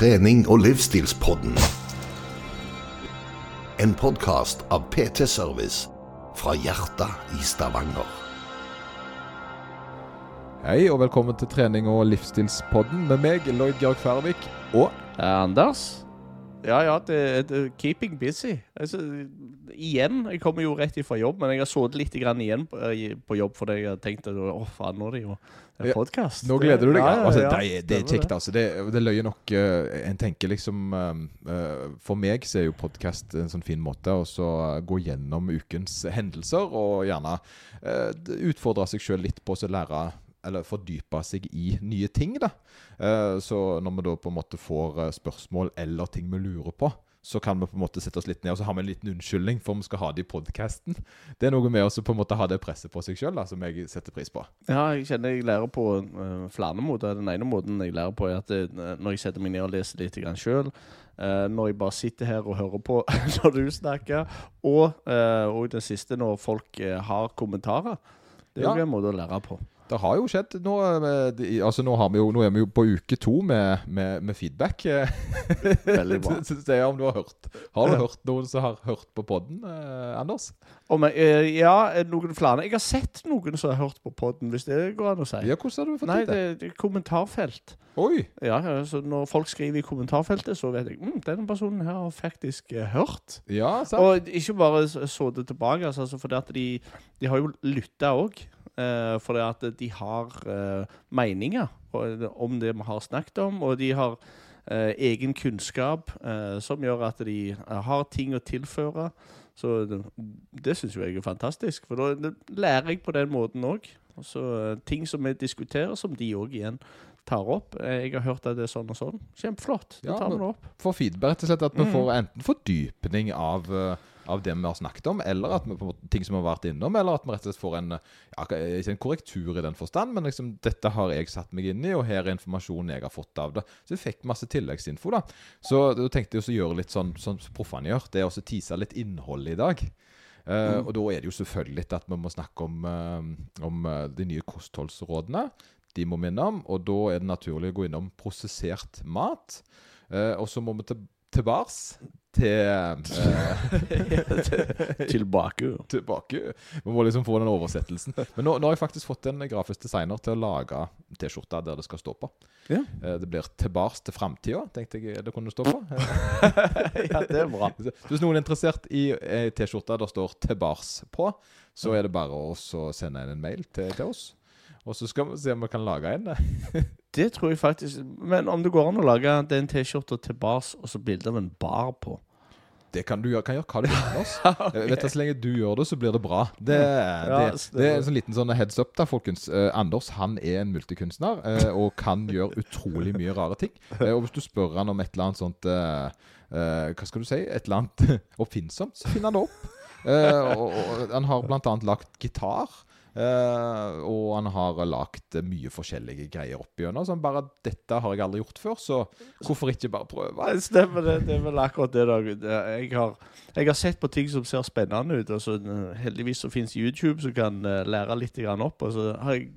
trening- og livsstilspodden. En podkast av PT Service fra hjertet i Stavanger. Hei og velkommen til trening- og livsstilspodden med meg, Lloyd Georg Færvik. Og Eh, Anders? Ja, ja, det, det keeping busy. Altså, igjen, jeg kommer jo rett ifra jobb, men jeg har sittet litt grann igjen på, på jobb fordi jeg har tenkt at å faen, nå er det jo Ja, podkast. nå gleder du deg. Ja, ja, altså, det, det er kjekt, altså. Det, det løyer nok Uh, En tenker liksom eh, eh, For meg så er jo podkast en sånn fin måte å så gå gjennom ukens hendelser, og gjerne uh, utfordre seg sjøl litt på å lære eller fordype seg i nye ting. da. Eh, så når vi da på en måte får eh, spørsmål eller ting vi lurer på, så kan vi på en måte sette oss litt ned og så har vi en liten unnskyldning for om vi skal ha det i podkasten. Det er noe med å på en måte ha det presset på seg sjøl som jeg setter pris på. Ja, jeg kjenner jeg lærer på uh, flere måter. Den ene måten jeg lærer på, er at det, når jeg setter meg ned og leser litt sjøl, når jeg bare sitter her og hører på når du snakker, og, uh, og den siste når folk har kommentarer. Det er jo Ja. en måte å lære på. Det har jo skjedd nå eh, altså nå, har vi jo, nå er vi jo på uke to med, med, med feedback. Veldig bra. Se om du har hørt Har du hørt noen som har hørt på podden, eh, Anders? Om jeg, eh, ja, eh, noen flere. Jeg har sett noen som har hørt på podden, hvis det går an å si. Ja, hvordan har du fått Nei, det? det, kommentarfelt. Oi! Ja, ja, så Når folk skriver i kommentarfeltet, så vet jeg mm, denne personen her har faktisk eh, hørt. Ja, sant. Og ikke bare så det tilbake, altså, for det at de, de har jo lytta òg. Eh, fordi at de har uh, meninger om det vi har snakket om, og de har uh, egen kunnskap som gjør at de har ting å tilføre. Så det, det syns jeg er fantastisk, for da lærer jeg på den måten òg. Ting som vi diskuterer, som de òg igjen tar opp. Eh, jeg har hørt at det er sånn og sånn. Kjempeflott. Det Ja, tar vi nå opp. For feedback, rett og slett. At vi mm. får enten fordypning av, eh, av det vi har snakket om, eller at vi på ting som vi har vært innom, eller at vi rett og slett får en, ja, ikke en korrektur i den forstand, men liksom, dette har jeg satt meg inn i, og her er informasjonen jeg har fått av det. Så jeg fikk masse tilleggsinfo, da. Så da tenkte jeg også å gjøre litt sånn som proffene gjør, det er også tease litt innhold i dag. Eh, Og da er det jo selvfølgelig at vi må snakke om, uh, om de nye kostholdsrådene. De må vi innom, og da er det naturlig å gå innom prosessert mat. Eh, og så må vi til, tilbake til eh, Tilbake. Tilbake. Vi må liksom få den oversettelsen. Men nå, nå har jeg faktisk fått en grafisk designer til å lage T-skjorta der det skal stå på. Ja. Eh, Det blir 'Tilbake til framtida', tenkte jeg det kunne stå på. ja, det er bra. Hvis noen er interessert i ei T-skjorte der står 'Tilbake' på, så er det bare å sende en mail til, til oss. Og så skal vi se om vi kan lage en. Det tror jeg faktisk Men om det går an å lage den T-skjorta til bars og så bilde av en bar på Det kan du gjøre, kan gjøre hva du vil. Anders. Vet du, Så lenge du gjør det, så blir det bra. Det, det, stemmer. det er en sånn liten sånn heads up, da, folkens. Eh, Anders han er en multikunstner eh, og kan gjøre utrolig mye rare ting. Eh, og hvis du spør han om et eller annet sånt eh, eh, Hva skal du si? Et eller annet oppfinnsomt, så finner han det opp. Eh, og, og Han har blant annet lagt gitar. Eh, og han har lagt eh, mye forskjellige greier opp igjennom. Så han bare 'Dette har jeg aldri gjort før, så hvorfor ikke bare prøve?' Det stemmer, det. Det er vel akkurat det. da Jeg har, jeg har sett på ting som ser spennende ut. Og så eh, Heldigvis så fins YouTube som kan eh, lære litt opp. Og så jeg,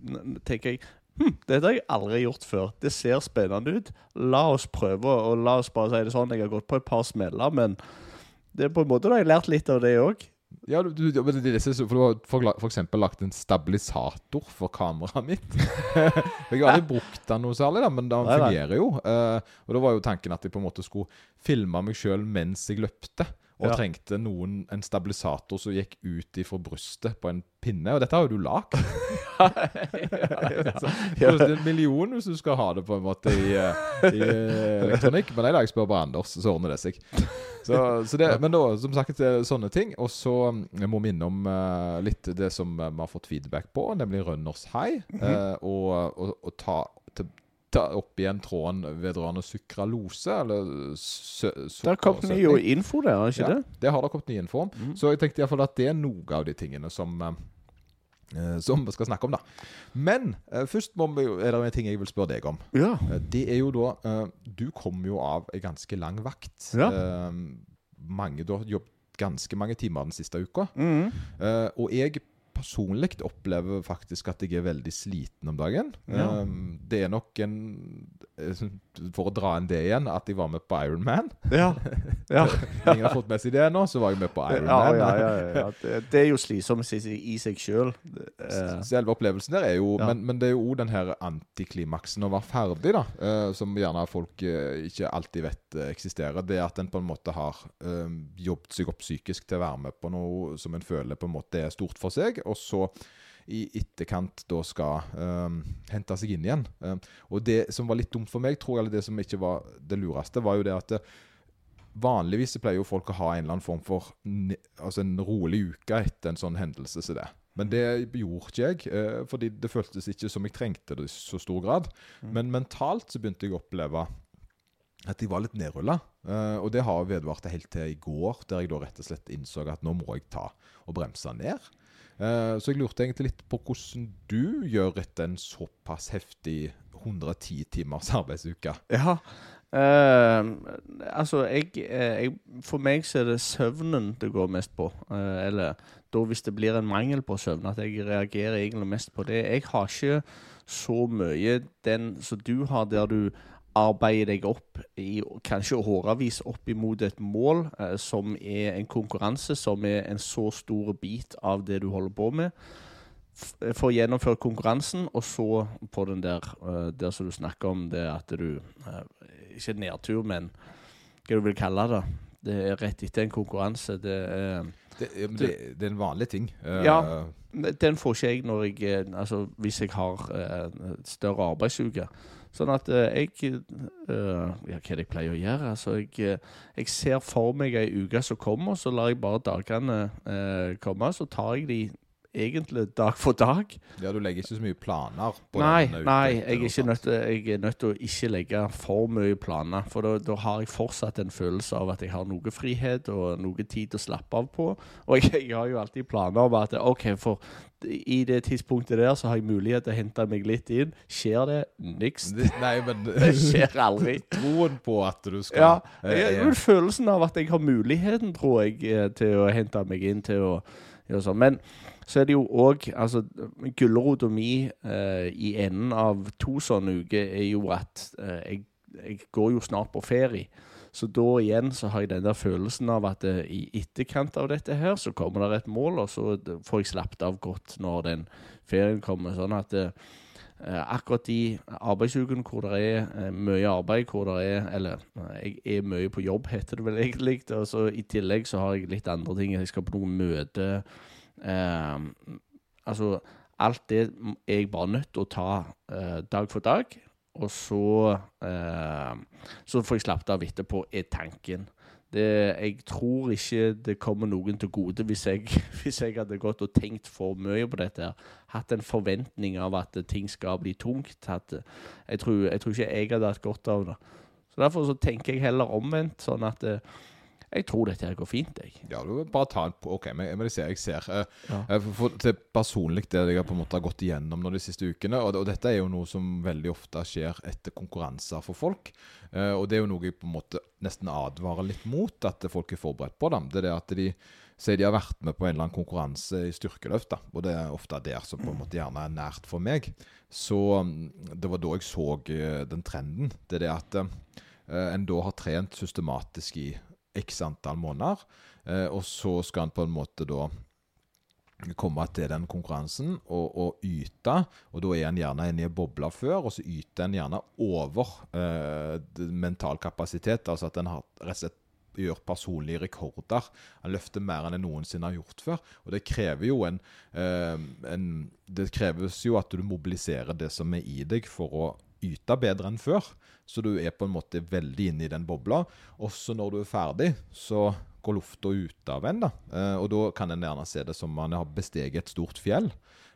tenker jeg hm, dette har jeg aldri gjort før. Det ser spennende ut. La oss prøve, og la oss bare si det sånn. Jeg har gått på et par smeller, men det er på en måte da jeg har lært litt av det òg. Ja, du, du, men det, det, det, for du har for, for eksempel lagt en stabilisator for kameraet mitt. jeg har aldri brukt den noe særlig, da, men den fungerer jo. Uh, og da var jo tanken at jeg på en måte skulle filme meg sjøl mens jeg løpte. Og Ja. trengte noen en stabilisator som gikk ut ifra brystet på en pinne. Og dette har jo du lagd. ja, en million hvis du skal ha det på en måte i, eh, i eh, elektronikk. Men jeg lager spør bare Anders, så ordner det seg. Så, så det, men da, som sagt, sånne ting. Og så mm, må vi innom uh, litt det som eh, vi har fått feedback på, nemlig runners high. Uh, og, og, og ta, ta, ta opp igjen tråden vedrørende sukralose, eller sukkersøtning. Det har kommet ny info der, har ikke ja, det? det har det kommet ny info om. Mm. Så jeg tenkte iallfall at det er noe av de tingene som eh, eh, som vi skal snakke om, da. Men eh, først må vi, er det en ting jeg vil spørre deg om. Ja. Det er jo da Du kom jo av en ganske lang vakt. Ja. Mange, du har jobbet ganske mange timer den siste uka. Mm. Og jeg personlig opplever faktisk at jeg er veldig sliten om dagen. Ja. Um, det er nok en eh, For å dra inn det igjen, at jeg var med på Ironman. Ja. ja. Ingen har fått med seg det ennå, så var jeg med på Ironman. ja, ja, ja. Det, det er jo slitsomt i seg- sjøl. Selve opplevelsen der er jo men, men det er jo òg den her antiklimaksen å være ferdig, da. uh, som gjerne folk uh, ikke alltid vet eh, eksisterer. Det at en på en måte har eh, jobbet seg opp psykisk til å være med på noe som en føler på en måte er stort for seg, og så i etterkant da skal um, hente seg inn igjen. Um, og det som var litt dumt for meg, tror jeg, eller det som ikke var det lureste, var jo det at det, Vanligvis så pleier jo folk å ha en eller annen form for altså en rolig uke etter en sånn hendelse som det. Men det gjorde ikke jeg, uh, fordi det føltes ikke som jeg trengte det i så stor grad. Men mentalt så begynte jeg å oppleve at jeg var litt nedrulla. Uh, og det har vedvart helt til i går, der jeg da rett og slett innså at nå må jeg ta og bremse ned. Eh, så jeg lurte egentlig litt på hvordan du gjør etter en såpass heftig 110 timers arbeidsuke. Ja. Uh, altså, jeg, eh, jeg For meg så er det søvnen det går mest på. Uh, eller da hvis det blir en mangel på søvn, at jeg reagerer egentlig mest på det. Jeg har ikke så mye den som du har, der du arbeider deg opp i kanskje årevis opp imot et mål eh, som er en konkurranse, som er en så stor bit av det du holder på med. F- For å gjennomføre konkurransen, og så på den der, eh, der som du snakker om, det at du eh, Ikke nedtur, men hva du vil kalle det. Det er rett etter en konkurranse. Det er Det, det, det er en vanlig ting. Eh, Ja. Den får ikke jeg når jeg eh, Altså hvis jeg har eh, større arbeidsuke. Sånn at eh, jeg eh, Ja, hva er det jeg pleier å gjøre? Altså, jeg, eh, jeg ser for meg ei uke som kommer, så lar jeg bare dagene komme. Så tar jeg de egentlig dag for dag. ja, du legger ikke så mye planer på Nei, den nei jeg, er nødt til, jeg er nødt til å ikke legge for mye planer. For da, da har jeg fortsatt en følelse av at jeg har noe frihet og noe tid å slappe av på. Og jeg, jeg har jo alltid planer om at OK, for i det tidspunktet der så har jeg mulighet til å hente meg litt inn. Skjer det? Niks. Nei, men Det skjer aldri. troen på at du skal Ja, Jeg, jeg, følelsen av at jeg har muligheten, tror jeg, eh, til å hente meg inn til å gjøre sånn. Men så er det jo òg Altså, gulrota eh, i enden av to sånne uker er jo at eh, jeg, jeg går jo snart på ferie. Så da igjen så har jeg den der følelsen av at eh, i etterkant av dette her, så kommer det et mål, og så får jeg slappet av godt når den ferien kommer. Sånn at eh, akkurat de arbeidsukene hvor det er eh, mye arbeid, hvor det er Eller eh, jeg er mye på jobb, heter det vel egentlig. Og så I tillegg så har jeg litt andre ting. Jeg skal på noen møte. Eh, altså Alt det er jeg bare nødt til å ta eh, dag for dag. Og så eh, Så får jeg slappet av etterpå, er tanken. Det, jeg tror ikke det kommer noen til gode hvis jeg, hvis jeg hadde gått og tenkt for mye på dette. Hatt en forventning av at ting skal bli tungt. At, jeg, tror, jeg tror ikke jeg hadde hatt godt av det. Så Derfor så tenker jeg heller omvendt. Sånn at eh, jeg tror dette her går fint. jeg. Ja, du vil bare ta en OK, men, men jeg ser, jeg ser. Eh, Ja. eh, for, det er personlig det jeg har på en måte har gått igjennom nå de siste ukene. Og, og dette er jo noe som veldig ofte skjer etter konkurranser for folk. Eh, og det er jo noe jeg på en måte nesten advarer litt mot, at folk er forberedt på. dem. Det er det at de sier de har vært med på en eller annen konkurranse i styrkeløft, da, og det er ofte der som på en måte gjerne er nært for meg. Så mm, det var da jeg så den trenden. Det er det at en da har trent systematisk i x antall måneder, eh, og så skal en på en måte da komme til den konkurransen og, og yte. Og da er en gjerne inne i en før, og så yter en gjerne over eh, mental kapasitet. Altså at en har rett og slett gjør personlige rekorder. Han løfter mer enn han noensinne har gjort før. Og det krever jo en, eh, en Det kreves jo at du mobiliserer det som er i deg, for å yte bedre enn før. Så du er på en måte veldig inne i den bobla. Også når du er ferdig, så går lufta ut av en. da. Eh, og da kan en gjerne se det som man har besteget et stort fjell.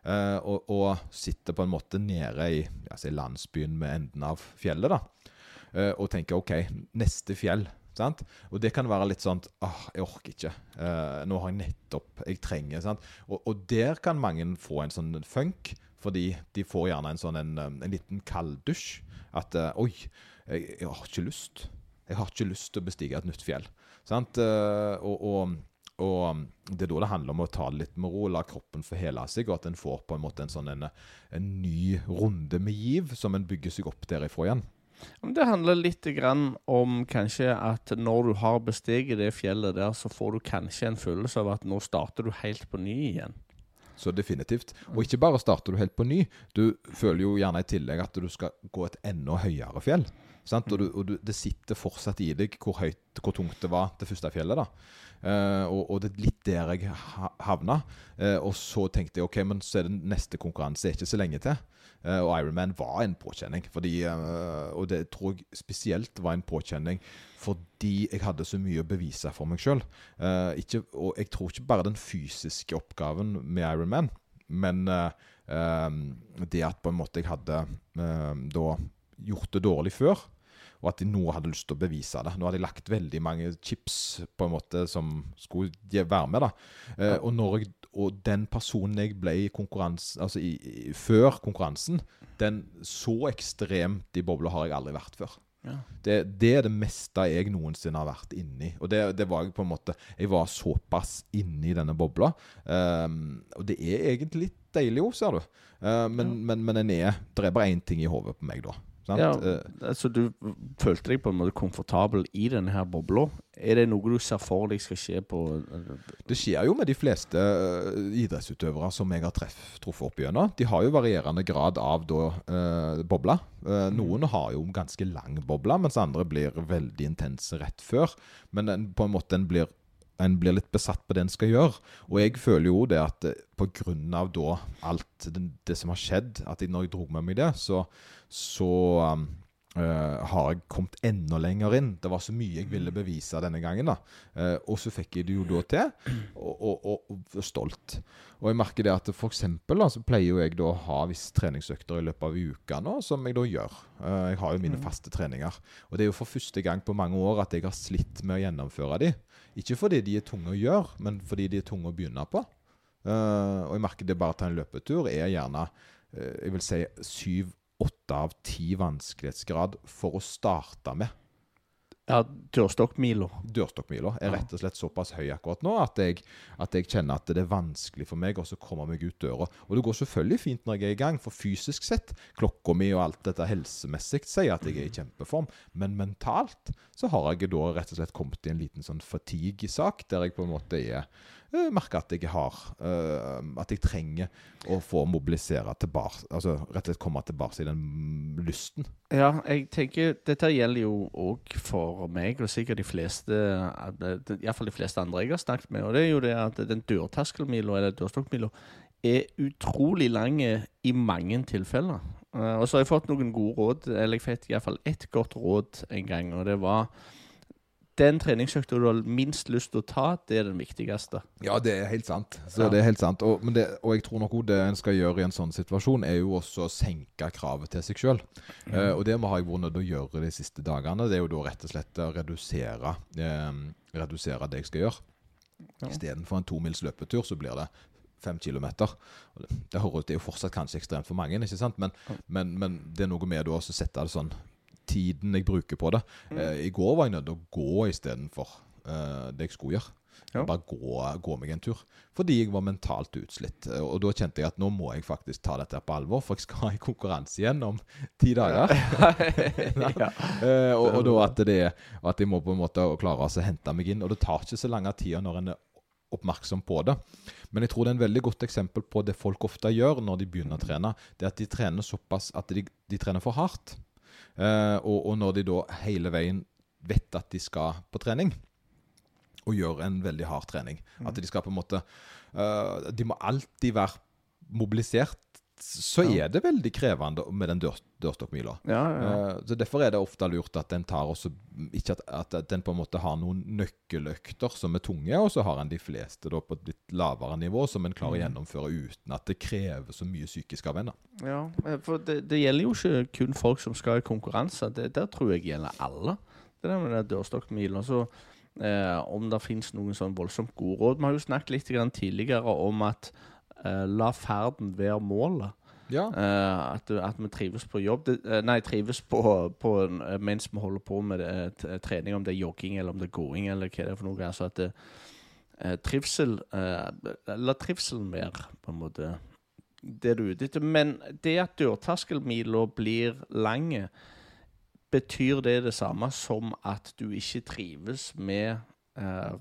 eh, og, og sitter på en måte nede i si landsbyen med enden av fjellet. da. Eh, og tenker OK, neste fjell. Sant? Og det kan være litt sånn ah, jeg orker ikke. Nå har jeg nettopp Jeg trenger. Og, og der kan mange få en sånn funk, fordi de får gjerne en sånn en, um, en liten kalddusj. At eh, oi, jeg, jeg har ikke lyst. Jeg har ikke lyst til å bestige et nytt fjell. Sant? Eh, og, og, og um, det er da det handler om å ta det litt med ro, la kroppen få hele seg, og at en får på en måte en sånn en, en ny runde med giv som en bygger seg opp derifra igjen. Det handler litt om kanskje at når du har besteget det fjellet der, så får du kanskje en følelse av at nå starter du helt på ny igjen. Så definitivt. Og ikke bare starter du helt på ny, du føler jo gjerne i tillegg at du skal gå et enda høyere fjell. Og, du, og du, det sitter fortsatt i deg hvor høyt, hvor tungt det var det første fjellet. da. Eh, og, og det er litt der jeg havna. Eh, og så tenkte jeg ok, men så er det neste konkurranse ikke så lenge til. Eh, og Ironman var en påkjenning. Fordi, eh, og det tror jeg spesielt var en påkjenning fordi jeg hadde så mye å bevise for meg sjøl. og jeg tror ikke bare den fysiske oppgaven med Ironman, men eh, eh, det at på en måte jeg hadde eh, da gjort det dårlig før. Og at de nå hadde lyst til å bevise det. Nå hadde jeg lagt veldig mange chips på en måte som skulle være med. da. Eh, og, når og den personen jeg ble i konkurransen, altså i, i, før konkurransen, den så ekstremt i bobla har jeg aldri vært før. Ja. Det, det er det meste jeg noensinne har vært inni. Og det, det var jeg på en måte Jeg var såpass inni denne bobla. Um, og det er egentlig litt deilig òg, ser du. Uh, men, men, men en er, det er bare én ting i hodet på meg da. Ja, Eh, altså Du følte deg på en måte komfortabel i denne her bobla. Er det noe du ser for deg skal skje på Det skjer jo med de fleste eh, idrettsutøvere som jeg har treff, truffet opp igjennom. De har jo varierende grad av da, eh, bobla. Eh, noen har jo ganske lang bobla, mens andre blir veldig intense rett før. Men en, på en måte en blir, en blir litt besatt på det en skal gjøre. Og jeg føler jo det at pga. på grunn av da alt det, det som har skjedd, at jeg, når jeg dro med meg det, så, så um, Uh, har jeg kommet enda lenger inn. Det var så mye jeg ville bevise denne gangen. da. Uh, og så fikk jeg det jo da til, og, og, og, og stolt. Og jeg merker det at for eksempel da, så pleier jo jeg da å ha visse treningsøkter i løpet av uka nå, som jeg da gjør. Uh, jeg har jo mine faste treninger. Og det er jo for første gang på mange år at jeg har slitt med å gjennomføre de. Ikke fordi de er tunge å gjøre, men fordi de er tunge å begynne på. Og jeg merker det bare å ta en løpetur er gjerne jeg vil si syv-åtte av ti vanskelighetsgrad for å starte med. ja, dørstokkmila? Dørstokkmila er rett og slett såpass høy akkurat nå at jeg, at jeg kjenner at det er vanskelig for meg å komme meg ut døra. Og det går selvfølgelig fint når jeg er i gang, for fysisk sett, klokka mi og alt dette helsemessig sier at jeg er i kjempeform, men mentalt så har jeg da rett og slett kommet i en liten sånn fatigue-sak, der jeg på en måte er merker at jeg har eh, At jeg trenger å få mobilisere tilbake Altså rett og slett komme tilbake i den lysten. Ja, jeg tenker Dette gjelder jo òg for meg, og sikkert de fleste Iallfall de fleste andre jeg har snakket med. Og det er jo det at den dørterskelmila, eller dørstokkmila, er utrolig lang i mange tilfeller. Eh, og så har jeg fått noen gode råd, eller jeg fikk iallfall ett godt råd en gang, og det var den treningsøkta du har minst lyst til å ta, det er den viktigste. Ja, det er helt sant. Så Ja. det er helt sant. Og, men det, og jeg tror nok også det en skal gjøre i en sånn situasjon, er jo også å senke kravet til seg sjøl. Eh, og det har jeg vært nødt til å gjøre de siste dagene. Det er jo da rett og slett å redusere, eh, redusere det jeg skal gjøre. Ja. Istedenfor en tomils løpetur, så blir det fem kilometer. Det, det er jo fortsatt kanskje ekstremt for mange, ikke sant? Men, men, men det er noe med å sette det sånn Tiden jeg bruker på det. Eh, I går var jeg nødt til å gå istedenfor uh, det jeg skulle gjøre. Ja. Bare gå, gå meg en tur. Fordi jeg var mentalt utslitt. Eh, Og da kjente jeg at nå må jeg faktisk ta dette på alvor, for jeg skal i konkurranse igjen om ti dager. ja. Eh, og, og da at, det, og at jeg må på en måte klare å hente meg inn. Og det tar ikke så lang tid når en er oppmerksom på det. Men jeg tror det er en veldig godt eksempel på det folk ofte gjør når de begynner å trene. Det er at de trener såpass at de, de trener for hardt. Eh, og, og når de da hele veien vet at de skal på trening, og gjør en veldig hard trening At de skal på en måte eh, De må alltid være mobilisert. Så Ja. er det veldig krevende med den dør, dørstokkmila. Ja, ja. Eh, Så Derfor er det ofte lurt at den tar også Ikke at, at den på en måte har noen nøkkeløkter som er tunge, og så har en de fleste da på et litt lavere nivå som en klarer å gjennomføre uten at det krever så mye psykisk av en. Ja, eh, for det, det gjelder jo ikke kun folk som skal i konkurranse. Det, der tror jeg gjelder alle. Det der med den dørstokkmila. Så eh, om det finnes noen sånn voldsomt gode råd Vi har jo snakket litt grann tidligere om at la ferden være målet. Ja. Uh, at, at vi trives på jobb. Det, eh, nei, trives på, på eh, mens vi holder på med det, trening, om det er jogging eller om det er gåing eller hva det er for noe. Altså at det, eh, trivsel eh, La trivselen være på en måte det du er ute etter. Men det at dørterskelmila blir lang, betyr det det samme som at du ikke trives med eh,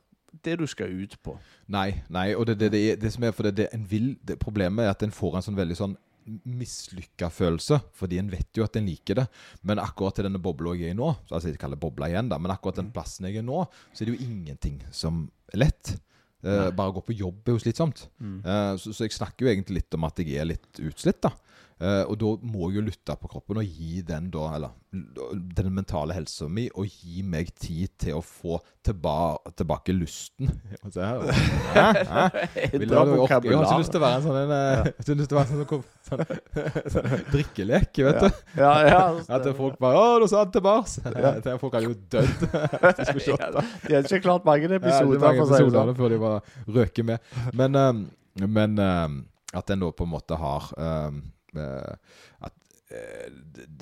det du skal ut på? Nei, nei, og det, det, det, det som er for det, det en vil det Problemet er at en får en sånn veldig sånn mislykka følelse, fordi en vet jo at en liker det. Men akkurat til denne bobla jeg er i nå, altså jeg kaller bobla igjen da, men akkurat den plassen jeg er nå, så er det jo ingenting som er lett. Eh, bare å gå på jobb er jo slitsomt. Eh, så, så jeg snakker jo egentlig litt om at jeg er litt utslitt, da. Eh, og da må jeg jo lytte på kroppen og gi den da, eller den mentale helsa mi, og gi meg tid til å få tilba tilbake lysten. Se her. Hæ? Hæ? Vil Bra du- Jeg har ikke lyst til å være en sånn, en, ja. jeg har lyst til å være en sånn, sånn, sånn drikkelek, vet du. Ja, ja, At folk bare 'Å, du sa det tilbake!' Ja. Folk hadde jo dødd. hvis de skulle slått. De har ikke klart mange episoder, ja, mange episoder sånn. før de bare røker med. Men, um, men um, at en da på en måte har eh, at, eh,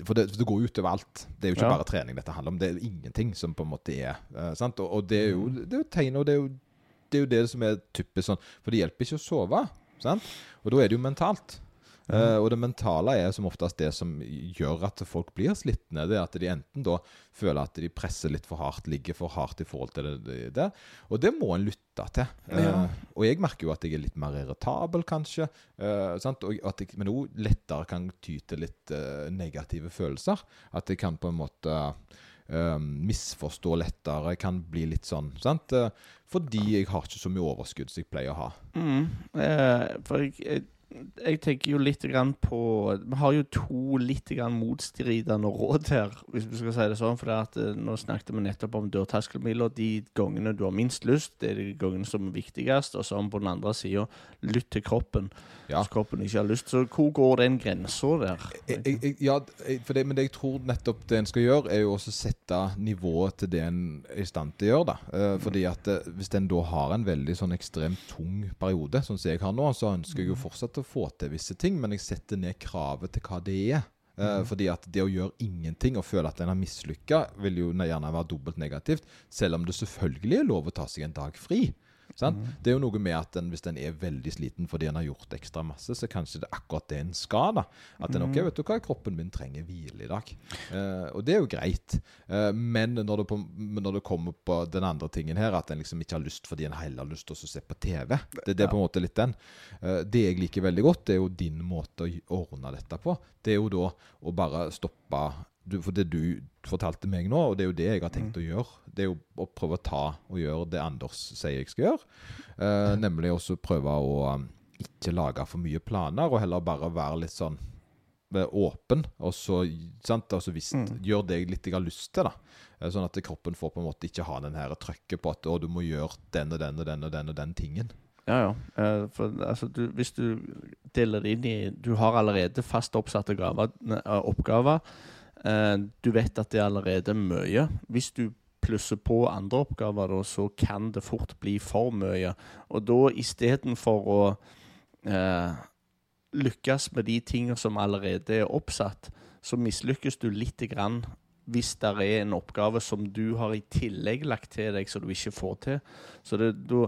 for, det, for det går utover alt. Det er jo ikke Ja. bare trening dette handler om. Det er jo ingenting som på en måte er eh, sant? Og, og det er jo det er jo tegn, og det er jo, det er jo det som er typisk sånn For det hjelper ikke å sove. Sant? Og da er det jo mentalt. Eh, og det mentale er som oftest det som gjør at folk blir slitne. Det er at de enten da føler at de presser litt for hardt, ligger for hardt i forhold til det, det. Og det må en lytte til. Uh, Ja. og jeg merker jo at jeg er litt mer irritabel, kanskje. Uh, sant? Og at jeg, men òg lettere kan ty til litt negative følelser. At jeg kan på en måte misforstå lettere, kan bli litt sånn. Sant? Fordi jeg har ikke så mye overskudd som jeg pleier å ha. Mm. Eh, for jeg, jeg, jeg tenker jo litt på Vi har jo to litt motstridende råd her, hvis vi skal si det sånn. For det at, eh, nå snakket vi nettopp om dørterskelmila. De gangene du har minst lyst, det er de gangene som er viktigst. Og så på den andre sida lytt til kroppen. Ja. Hvis kroppen ikke har lyst. Så hvor går den grensa der? Jeg, jeg, ja, for det, men det jeg tror nettopp det en skal gjøre, er jo også sette nivået til det en er i stand til å gjøre. da. Eh, fordi at eh, Hvis en da har en veldig sånn ekstremt tung periode, sånn som jeg har nå, så ønsker jeg jo fortsatt å få til visse ting, men jeg setter ned kravet til hva det er. Mm. Fordi at det å gjøre ingenting og føle at en har mislykka, vil jo gjerne være dobbelt negativt. Selv om det selvfølgelig er lov å ta seg en dag fri. Sant? Det er jo noe med at den, hvis en er veldig sliten fordi en har gjort ekstra masse, så kanskje det er akkurat det en skal. da. At den, ok, vet du hva, kroppen min trenger hvile i dag. Eh, og det er jo greit. Eh, men når det, på, når det kommer på den andre tingen her, at en liksom ikke har lyst fordi en heller har lyst til å se på TV, det, det er på en måte litt den. Eh, det jeg liker veldig godt, det er jo din måte å ordne dette på. Det er jo da å bare stoppe du, For det du fortalte meg nå, og det er jo det jeg har tenkt å gjøre, det er jo å prøve å ta og gjøre det Anders sier jeg skal gjøre. Eh, nemlig også prøve å um, ikke lage for mye planer, og heller bare være litt sånn åpen. Og så, sant? Altså, hvis, gjør det jeg litt jeg har lyst til, da. Eh, Sånn at kroppen får på en måte ikke ha den her trøkket på at å, du må gjøre den og den og den og den og den tingen. Ja, ja. Eh, For altså, du, hvis du deler det inn i Du har allerede fast oppsatte eh, oppgaver. Du vet at det er allerede mye. Hvis du plusser på andre oppgaver, da, så kan det fort bli for mye. Og da istedenfor å eh, lykkes med de tingene som allerede er oppsatt, så mislykkes du lite grann hvis det er en oppgave som du har i tillegg lagt til deg, som du ikke får til. Så det, da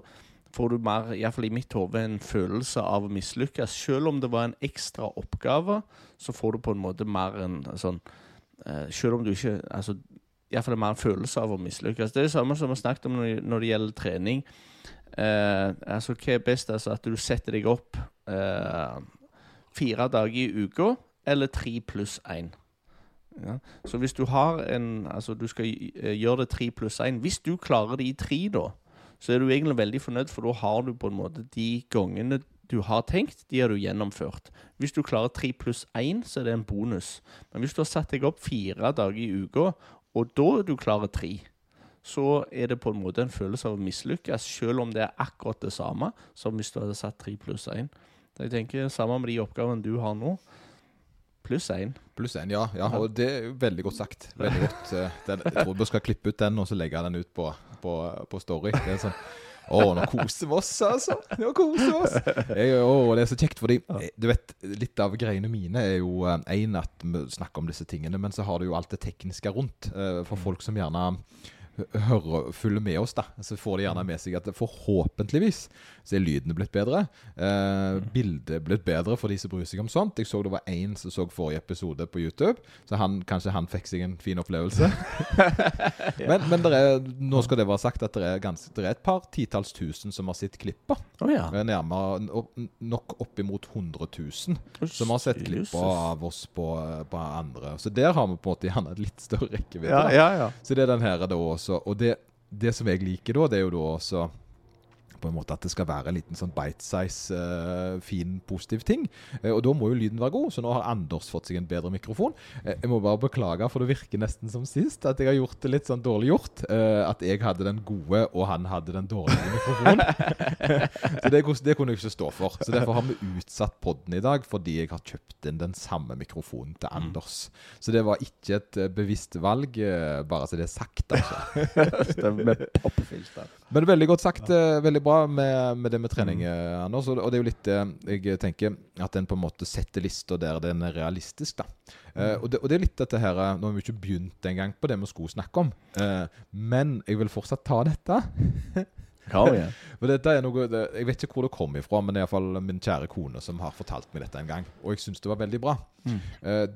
får du mer, iallfall i mitt hode, en følelse av å mislykkes. Selv om det var en ekstra oppgave, så får du på en måte mer en sånn eh, Selv om du ikke altså, Iallfall mer en følelse av å mislykkes. Det er det samme som vi snakket om når, det- gjelder trening. Eh, altså, hva er best? Altså, at du setter deg opp eh, fire dager i uka, eller tre pluss én. Ja. Så hvis du har en Altså, du skal eh, gjøre det tre pluss én. Hvis du klarer det i tre, da, så er du egentlig veldig fornøyd, for da har du på en måte de gangene du har tenkt, de har du gjennomført. Hvis du klarer tre pluss én, så er det en bonus. Men hvis du har satt deg opp fire dager i uka, og da du klarer tre, så er det på en måte en følelse av å mislykkes, selv om det er akkurat det samme som hvis du hadde satt tre pluss én. Jeg tenker Samme med de oppgavene du har nå. Pluss én. Pluss én, ja, ja. Og det er veldig godt sagt. Veldig godt. eh, Den, jeg tror vi skal klippe ut den og så legge den ut på, på, på Story. Det er sånn Å, nå koser vi oss, altså! Nå koser vi oss! Jeg, å, det er så kjekt, fordi eh, du vet, litt av greiene mine er jo én at vi snakker om disse tingene, men så har du jo alt det tekniske rundt. eh, For folk som gjerne hører, følger med oss, da, så får de gjerne med seg at forhåpentligvis så er lydene blitt bedre. Eh, bildet blitt bedre for de som bryr seg om sånt. Jeg så det var én som så forrige episode på YouTube, så han, kanskje han fikk seg en fin opplevelse. Men, men er, nå skal det være sagt at det er, ganske, det er et par titalls tusen som har sett klippa. Oh, ja. Er Nærmere nok oppimot 100 000 som har sett klippa av oss på, på andre. Så der har vi på en måte gjerne et litt større rekkevidde. Ja, ja, ja. Så det er den her da også. Og det, det som jeg liker da, det er jo da også på en måte at det skal være en liten sånn bite-size, uh, fin, positiv ting. Uh, og da må jo lyden være god, så nå har Anders fått seg en bedre mikrofon. Uh, jeg må bare beklage, for det virker nesten som sist at jeg har gjort det litt sånn dårlig gjort. eh, at jeg hadde den gode, og han hadde den dårlige mikrofonen. så det, det kunne jeg ikke stå for. Så derfor har vi utsatt podden i dag, fordi jeg har kjøpt inn den samme mikrofonen til Anders. Så det var ikke et eh, bevisst valg, eh, bare så det er sagt, altså. Stemmer med. Men veldig godt sagt. eh, Veldig bra med, med det med trening, mm. Anders. Og, det er jo litt det jeg tenker, at en på en måte setter lista der den er realistisk. da. Eh, og, det, og det er litt dette her eh, Nå har vi ikke begynt engang på det vi skulle snakke om, uh, men jeg vil fortsatt ta dette. Ja, ja. Dette er noe, Jeg vet ikke hvor det kom ifra, men det er iallfall min kjære kone som har fortalt meg dette en gang. Og jeg syns det var veldig bra. Mm.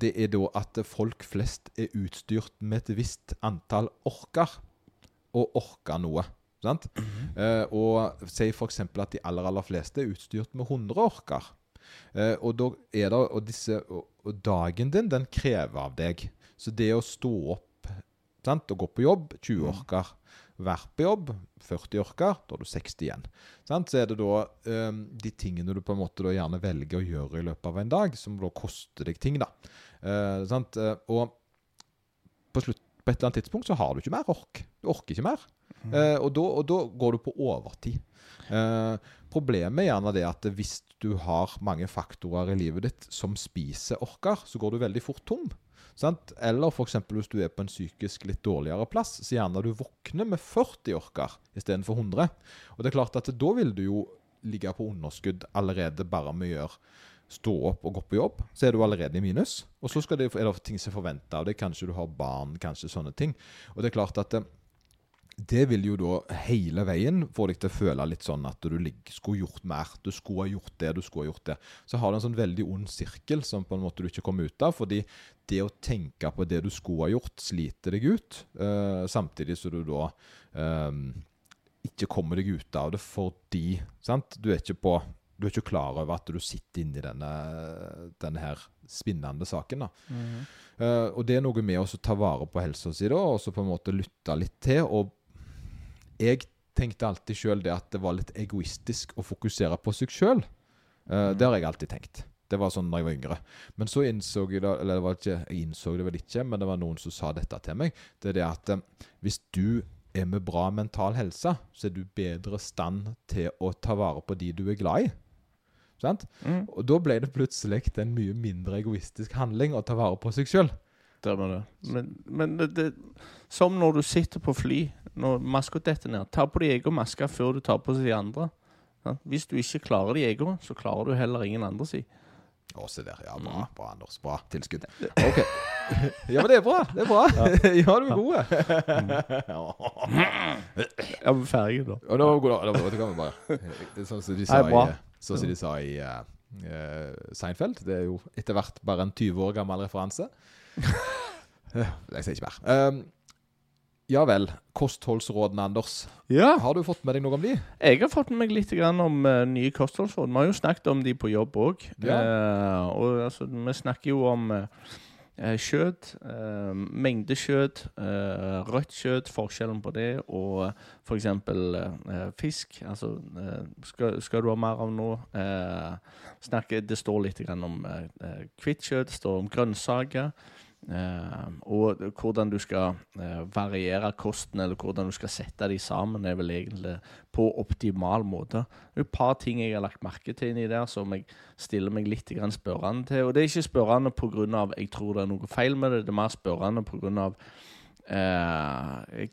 det er da at folk flest er utstyrt med et visst antall orker. Og orker noe. Sant? Eh, og si f.eks. at de aller aller fleste er utstyrt med 100 orker. Eh, og da er det Og disse og, og dagen din, den krever av deg. Så det å stå opp sant, og gå på jobb 20 orker. Være på jobb 40 orker, da har du 60 igjen. Sant? Så er det da eh, de tingene du på en måte gjerne velger å gjøre i løpet av en dag, som da koster deg ting. da. Eh? Eh, og på, slutt, på et eller annet tidspunkt så har du ikke mer ork. Du orker ikke mer. Eh, og, da, og da går du på overtid. Eh, problemet er gjerne det at hvis du har mange faktorer i livet ditt som spiser orker, så går du veldig fort tom. Sant? Eller f.eks. hvis du er på en psykisk litt dårligere plass, så gjerne du våkner med 40 orker istedenfor 100. Og det er klart at da vil du jo ligge på underskudd allerede bare med å gjøre stå opp og gå på jobb, så er du allerede i minus. Og så det, er det ting som er forventa av deg. Kanskje du har barn, kanskje sånne ting. Og det er klart at det, det vil jo da hele veien få deg til å føle litt sånn at du skulle gjort mer. Du skulle ha gjort det, du skulle ha gjort det. Så har du en sånn veldig ond sirkel som på en måte du ikke kommer ut av. Fordi det å tenke på det du skulle ha gjort, sliter deg ut. Uh, samtidig som du da eh, ikke kommer deg ut av det fordi sant? Du er ikke på du er ikke klar over at du sitter inni denne, denne her spinnende saken. da. Eh, og det er noe med å ta vare på helsa si da, og så på en måte lytte litt til. Og jeg tenkte alltid sjøl det at det var litt egoistisk å fokusere på seg sjøl. Det har jeg alltid tenkt. Det var sånn da jeg var yngre. Men så innså jeg det, eller det var ikke, jeg innså det vel ikke, men det var noen som sa dette til meg. Det er det at eh, hvis du er med bra mental helse, så er du bedre stand til å ta vare på de du er glad i. Sant? Mm. Og da ble det plutselig en mye mindre egoistisk handling å ta vare på seg sjøl. Det. Men, men det, det, som når du sitter på fly, når maska detter ned. Ta på deg egen maske før du tar på de andre. Ja? Hvis du ikke klarer de egen, så klarer du heller ingen andre si. Å, se der. Ja, bra, bra, Anders. Bra tilskudd. Ok. Ja, men det er bra. Det er bra. Ja, du er gode. Ja, vi er ferdige da. Og da, Det var, det kan vi bare Det er Sånn som de sa i, sånn som de sa i eh, eh, Seinfeld. Det er jo etter hvert bare en 20 år gammel referanse. Jeg sier ikke mer. Um, ja vel. Kostholdsrådene, Anders. Ja. Har du fått med deg noe om de? Jeg har fått med meg litt grann om uh, nye kostholdsråd. Vi har jo snakket om de på jobb òg. Ja. og altså, vi snakker jo om eh, kjøtt, uh, mengde kjøtt, eh, rødt kjøtt, forskjellen på det, og f.eks. Uh, fisk. Altså, eh, skal, skal du ha mer av noe? Snakke, det står litt om uh, hvitt kjøtt, det står om grønnsaker. Eh, og hvordan du skal eh, variere kosten, eller hvordan du skal sette de sammen, er vel egentlig på optimal måte. Det er et par ting jeg har lagt merke til inni der som jeg stiller meg litt spørrende til. Og det er ikke spørrende pga. jeg tror det er noe feil med det, det er mer spørrende pga. Eh,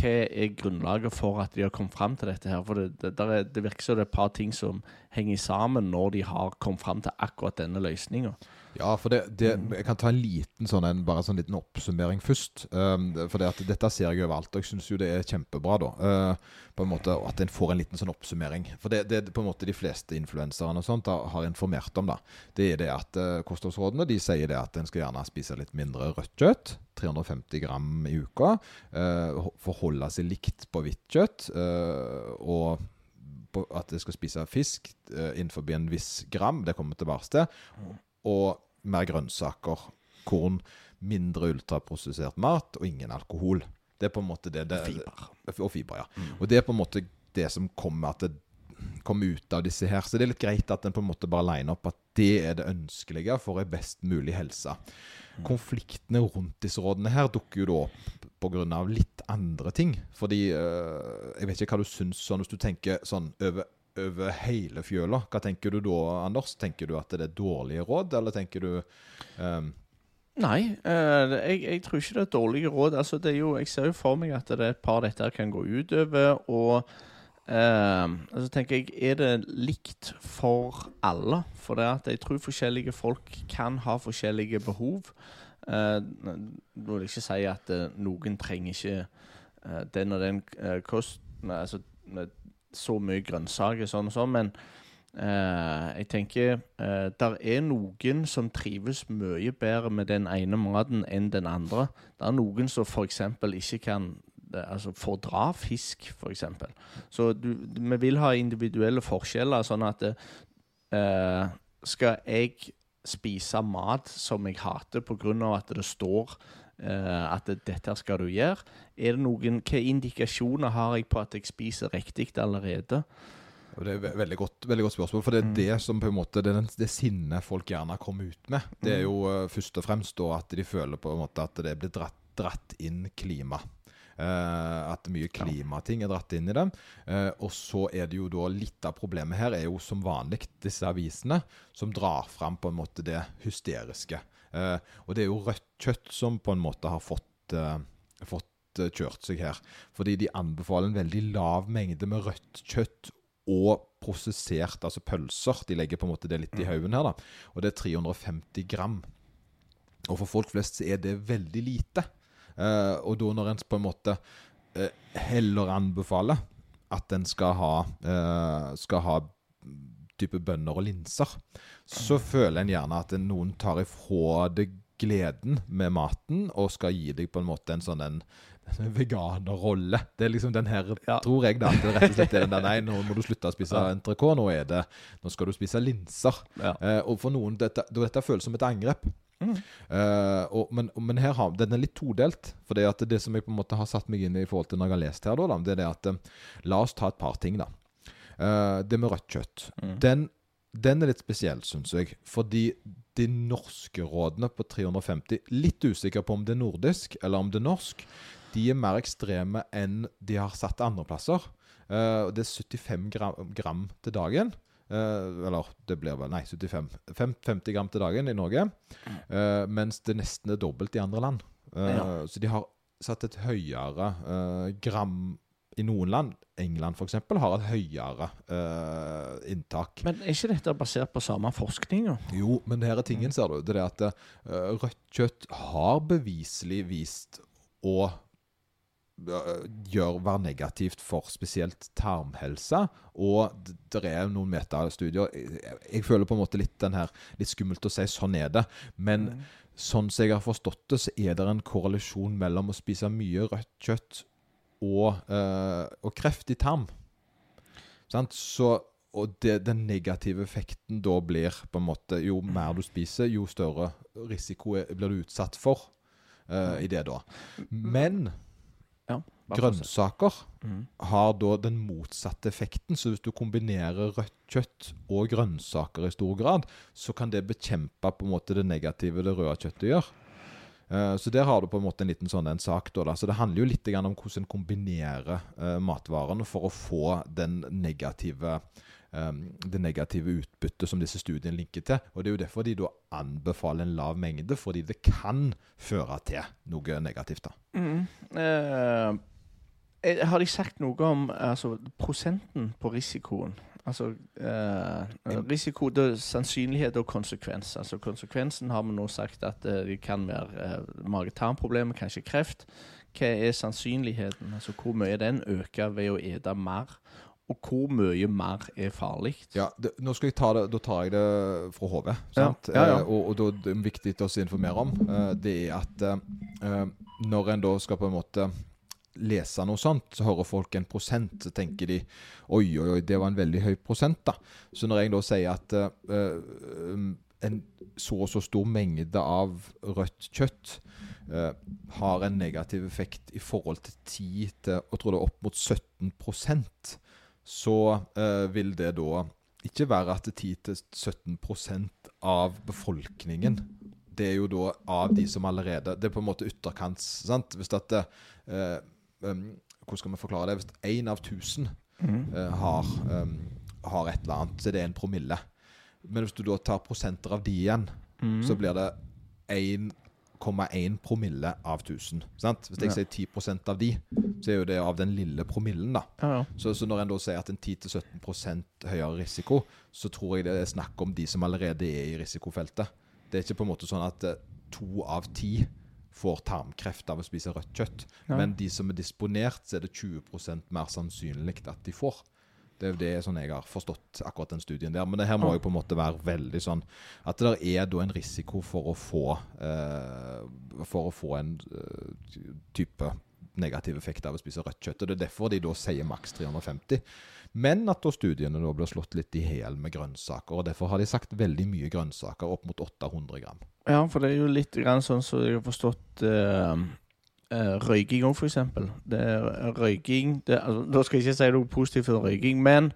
hva er grunnlaget for at de har kommet fram til dette her? For det, det, det virker som det er et par ting som henger sammen når de har kommet fram til akkurat denne løsninga. Ja, for det, det, jeg kan ta en liten sånn en, bare sånn liten oppsummering først. Um, for det at dette ser jeg overalt, og jeg syns jo det er kjempebra, da. Uh, på en måte At en får en liten sånn oppsummering. For det, det på en måte de fleste influenserne og sånt da, har informert om, da. Det er det at uh, kostholdsrådene de sier det at en skal gjerne spise litt mindre rødt kjøtt. 350 gram i uka. Uh, forholde seg likt på hvitt kjøtt. Uh, og at jeg skal spise fisk uh, innenfor en viss gram. Det kommer tilbake til og mer grønnsaker, korn, mindre ultraprosessert mat og ingen alkohol. Det er på en måte det, det Fiber. Og fiber, ja. Og det er på en måte det som kommer det kommer ut av disse her. Så det er litt greit at en på en måte bare liner opp at det er det ønskelige for ei best mulig helse. Konfliktene rundt disse rådene her dukker jo da opp pga. litt andre ting. Fordi øh, Jeg vet ikke hva du syns sånn hvis du tenker sånn over over hele fjøla. Hva tenker du da, Anders? Tenker du at det er dårlige råd, eller tenker du um, Nei, eh, jeg, jeg tror ikke det er dårlige råd. Altså, det er jo, jeg ser jo for meg at det er et par dette kan gå utover. Og eh, altså tenker jeg, er det likt for alle? For det at jeg tror forskjellige folk kan ha forskjellige behov. Eh, nå vil jeg ikke si at eh, noen trenger ikke eh, den og den eh, kost... Altså, så mye grønnsaker sånn og sånn, men Uh, jeg tenker uh, der er noen som trives mye bedre med den ene maten enn den andre. Det er noen som f.eks. ikke kan eh, altså fordra fisk, f.eks. Så du, vi vil ha individuelle forskjeller, sånn at uh, skal jeg spise mat som jeg hater pga. at det står at dette skal du gjøre? Er det noen, Hvilke indikasjoner har jeg på at jeg spiser riktig allerede? Det er et veldig godt, veldig godt spørsmål. For det er det som på en måte Det, det sinnet folk gjerne kommer ut med. Det er jo uh, først og fremst da at de føler på en måte at det blir dratt, dratt inn klima. Uh, at mye klimating er dratt inn i dem. Uh, og så er det jo da litt av problemet her er jo som vanlig disse avisene som drar fram på en måte det hysteriske. Eh, og det er jo rødt kjøtt som på en måte har fått, eh, fått eh, kjørt seg her. Fordi de anbefaler en veldig lav mengde med rødt kjøtt og prosessert, altså pølser. De legger på en måte det litt i haugen her, da. Og det er 350 gram. Og for folk flest så er det veldig lite. Eh, og da når en på en måte eh, heller anbefaler at en skal ha, eh, skal ha type bønner og linser, så føler en gjerne at noen tar ifra deg gleden med maten og skal gi deg på en måte en sånn en veganerrolle. Det er liksom den her, Ja. tror jeg, da. At det rett og slett er den der Nei, nå må du slutte å spise entrecôte. Nå er det Nå skal du spise linser. Ja. Eh, og for noen dette, dette føles som et angrep. Mm. Eh, og, men, men her har, den er litt todelt. For det, at det som jeg på en måte har satt meg inn i forhold til når jeg har lest her, da, da, det er det at eh, La oss ta et par ting, da. Eh, det med rødt kjøtt. Mm. Den, den er litt spesiell, syns jeg. Fordi de norske rådene på 350 Litt usikker på om det er nordisk eller om det er norsk. De er mer ekstreme enn de har satt andreplasser. Uh, det er 75 gram, gram til dagen. Uh, eller det blir vel Nei, 75. Fem, 50 gram til dagen i Norge. Uh, mens det nesten er dobbelt i andre land. Uh, Ja. Så de har satt et høyere eh, gram i noen land. England f.eks. har et høyere uh, inntak. Men er ikke dette basert på samme forskning? Jo, men her er tingen, ser du. Det er at uh, rødt kjøtt har beviselig vist å uh, gjør være negativt for spesielt tarmhelse. Og det er noen metastudier jeg, jeg føler på en måte litt den her Litt skummelt å si sånn er det. Men sånn som jeg har forstått det, så er det en korrelasjon mellom å spise mye rødt kjøtt og, eh, og kreft i tarm. Sant? Så, og det, den negative effekten da blir på en måte Jo mer du spiser, jo større risiko blir du utsatt for uh, i det da. Men Ja, grønnsaker Mm. har da den motsatte effekten. Så hvis du kombinerer rødt kjøtt og grønnsaker i stor grad, så kan det bekjempe på en måte det negative det røde kjøttet gjør. Eh, Så der har du på en måte en liten sånn en sak. Da, da. Så det handler jo litt om hvordan en kombinerer eh, matvarene for å få negative eh, det negative utbyttet som disse studiene linker til. Og Det er jo derfor de da anbefaler en lav mengde, fordi det kan føre til noe negativt. da. Mm. Eh, Eh, Har de sagt noe om altså, prosenten på risikoen? Altså eh, risiko, det sannsynlighet og konsekvens. Altså Konsekvensen har vi nå sagt at eh, det kan være eh, mage-tarm-problemer, kanskje kreft. Hva er sannsynligheten? Altså Hvor mye den øker ved å ete mer? Og hvor mye mer er farlig? Ja, det, nå skal jeg ta det, Da tar jeg det fra hodet. Ja, ja, ja. Eh, og, og da det er viktig å informere om, eh, det er at eh, når en da skal på en måte lese noe sånt, så hører folk en prosent, så tenker de Oi, oi, oi, det var en veldig høy prosent, da. Så når jeg da sier at um, en så og så stor mengde av rødt kjøtt uh, har en negativ effekt i forhold til 10 til jeg tror det er opp mot 17% så uh, vil det da ikke være at 10-17% av befolkningen Det er jo da av de som allerede Det er på en måte ytterkants. sant? Hvis at eh, um, Hvordan skal vi forklare det? Hvis én av 1000 uh, har, um, har et eller annet, så er det en promille. Men hvis du da tar prosenter av de igjen, så blir det 1,1 promille av 1000. Sant? Hvis jeg Ja. sier 10 av de, så er jo det av den lille promillen, da. Ja, ja. Så, så når en da sier at en 10-17% høyere risiko, så tror jeg det er snakk om de som allerede er i risikofeltet. Det er ikke på en måte sånn at eh, to av ti får tarmkreft av å spise rødt kjøtt. Ja. Men de som er disponert, så er det 20% mer sannsynlig at de får. Det er jo det sånn jeg har forstått akkurat den studien der. Men det her må jo på en måte være veldig sånn at det der er da en risiko for å få eh, For å få en eh, type negativ effekt av å spise rødt kjøtt. og Det er derfor de da sier maks 350. Men at da studiene da blir slått litt i hjel med grønnsaker. og Derfor har de sagt veldig mye grønnsaker, opp mot 800 gram. Ja, for det er jo litt grann sånn som jeg har forstått uh, uh, røyking òg, f.eks. Det er røyking det, altså, Da skal jeg ikke si noe positivt om røyking, men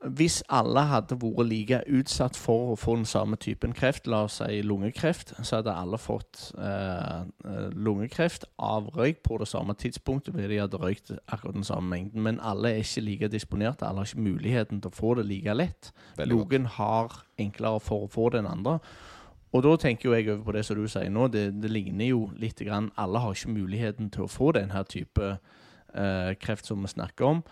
hvis alle hadde vært like utsatt for å få den samme typen kreft, la oss si lungekreft, så hadde alle fått eh, eh, lungekreft av røyk på det samme tidspunktet fordi de hadde røykt akkurat den samme mengden. Men alle er ikke like disponerte. Alle har ikke muligheten til å få det like lett. Noen har enklere for å få det enn andre. Og da tenker jo jeg over på det som du sier nå. Det, det ligner jo litt grann Alle har ikke muligheten til å få denne type eh, kreft som vi snakker om.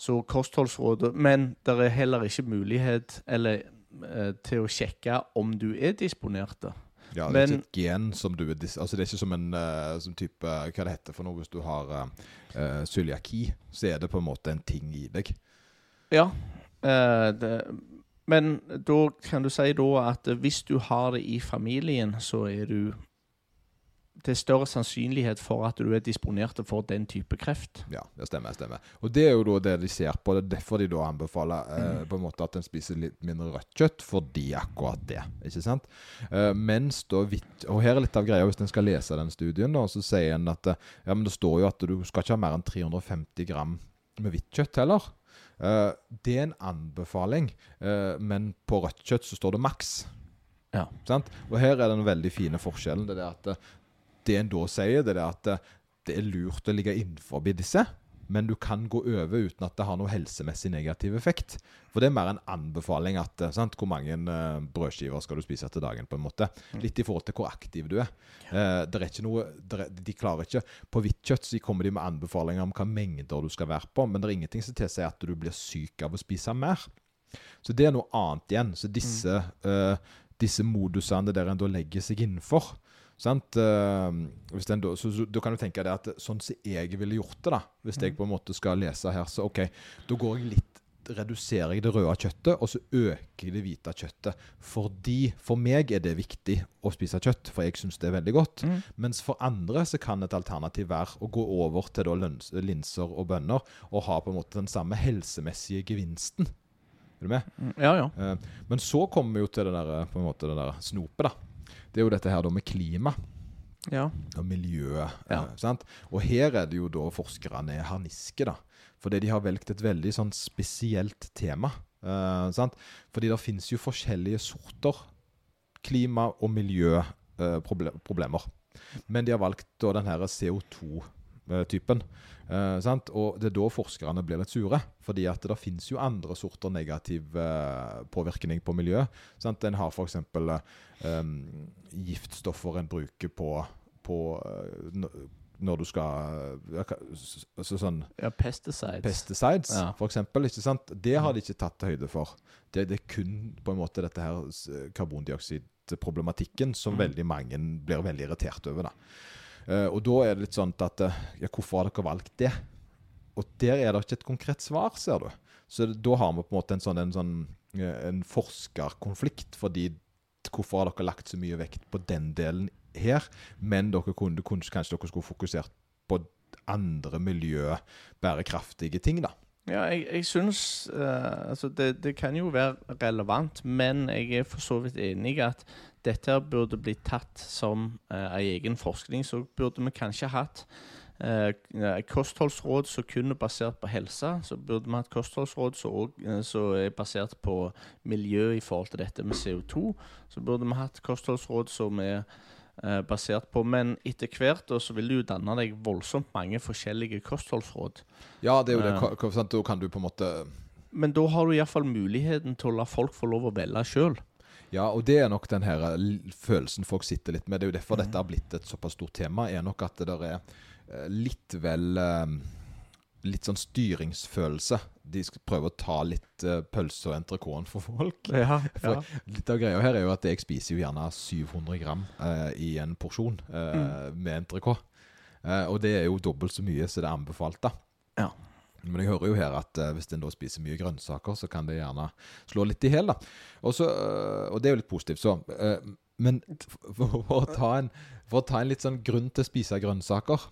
Så kostholdsrådet Men det er heller ikke mulighet eller, eh, til å sjekke om du er disponert. Ja, det er Men- ikke et gen som du er Altså Det er ikke som en uh, som type Hva det heter for noe hvis du har uh, cøliaki, så er det på en måte en ting i deg. Ja. Uh, det, men da kan du si da at hvis du har det i familien, så er du Det er større sannsynlighet for at du er disponert for den type kreft. Ja, det stemmer. stemmer. Og det er jo da det de ser på. Det er derfor de da anbefaler Mm. eh, på en måte at en spiser litt mindre rødt kjøtt, fordi akkurat det. ikke sant? Eh, mens da Og her er litt av greia, hvis en skal lese den studien, da, så sier en at eh, ja, men det står jo at du skal ikke ha mer enn 350 gram med hvitt kjøtt heller. Eh, det er en anbefaling, eh, men på rødt kjøtt så står det maks. Ja. Sant? Og her er den veldig fine forskjellen. Det er at eh, det en da sier, det er at eh, det er lurt å ligge innenfor disse, men du kan gå over uten at det har noe helsemessig negativ effekt. For det er mer en anbefaling at eh, sant? Hvor mange eh, brødskiver skal du spise til dagen, på en måte. Litt i forhold til hvor aktiv du er. Eh, det er noe, er, de klarer ikke På hvitt kjøtt så kommer de med anbefalinger om hva mengder du skal være på, men det er ingenting som tilsier at du blir syk av å spise mer. Så det er noe annet igjen. Så disse, eh, disse modusene der en da legger seg innenfor sant? Eh, hvis den da, så, så, da kan du tenke deg at sånn som jeg ville gjort det, da hvis jeg på en måte skal lese her, så OK, da går jeg litt reduserer jeg det røde kjøttet, og så øker jeg det hvite kjøttet. Fordi For meg er det viktig å spise kjøtt, for jeg syns det er veldig godt. Mm. Mens for andre så kan et alternativ være å gå over til linser og bønner, og ha på en måte den samme helsemessige gevinsten. Er du med? Ja, ja. Eh, Men så kommer vi jo til det der, på en måte det der snopet, da. Det er jo dette her da med klima ja. og miljø. Ja. Eh? Og her er det jo da forskerne er harniske, da. Fordi de har valgt et veldig sånn spesielt tema. eh, sant? Fordi det finnes jo forskjellige sorter klima- og miljøproblemer. Men de har valgt da den her CO2-typen. eh, sant? Og det er da forskerne blir litt sure. Fordi at det finnes jo andre sorter negativ eh, påvirkning på miljøet. Sant? En har f.eks. Eh, giftstoffer en bruker på, på, eh, når du skal s- altså sånn Ja, pesticides. Pesticides, Ja. for eksempel. Ikke sant? Det har de ikke tatt høyde for. Det, det er kun på en måte dette her karbondioksidproblematikken som Mm. veldig mange blir veldig irritert over. da. Eh, og da er det litt sånn at eh, Ja, hvorfor har dere valgt det? Og der er det ikke et konkret svar, ser du. Så da har vi på en måte en sånn, en sånn eh, en forskerkonflikt. Fordi hvorfor har dere lagt så mye vekt på den delen her, men dere kunne, kanskje dere skulle fokusert på andre miljø, bærekraftige ting, da. Ja, jeg, jeg syns uh, Altså, det, det kan jo være relevant, men jeg er for så vidt enig i at dette burde bli tatt som uh, ei egen forskning. Så burde vi kanskje hatt eh, eh, kostholdsråd som kun er basert på helse. Så burde vi hatt kostholdsråd eh, som er basert på miljø i forhold til dette med CO2. Så burde vi hatt kostholdsråd som er eh, basert på Men etter hvert så vil du danne deg voldsomt mange forskjellige kostholdsråd. Ja, det er jo det. Ka- sant? Da kan du på en måte Men da har du iallfall muligheten til å la folk få lov å velge sjøl. Ja, og det er nok den her eh, følelsen folk sitter litt med. Det er jo derfor mm. dette har blitt et såpass stort tema. Er nok at det der er eh, litt vel eh, Litt sånn styringsfølelse. De skal prøve å ta litt uh, pølse og entrecôte for folk. Ja, For- Litt av greia her er jo at jeg spiser jo gjerne 700 gram uh, i en porsjon uh, Mm. med entrecôte. Eh, og det er jo dobbelt så mye som det er anbefalt, da. Ja. Men jeg hører jo her at eh, hvis en da spiser mye grønnsaker, så kan det gjerne slå litt i hæl. Og, det er jo litt positivt, så. men for, for, å ta en, for å ta en litt sånn grunn til å spise grønnsaker,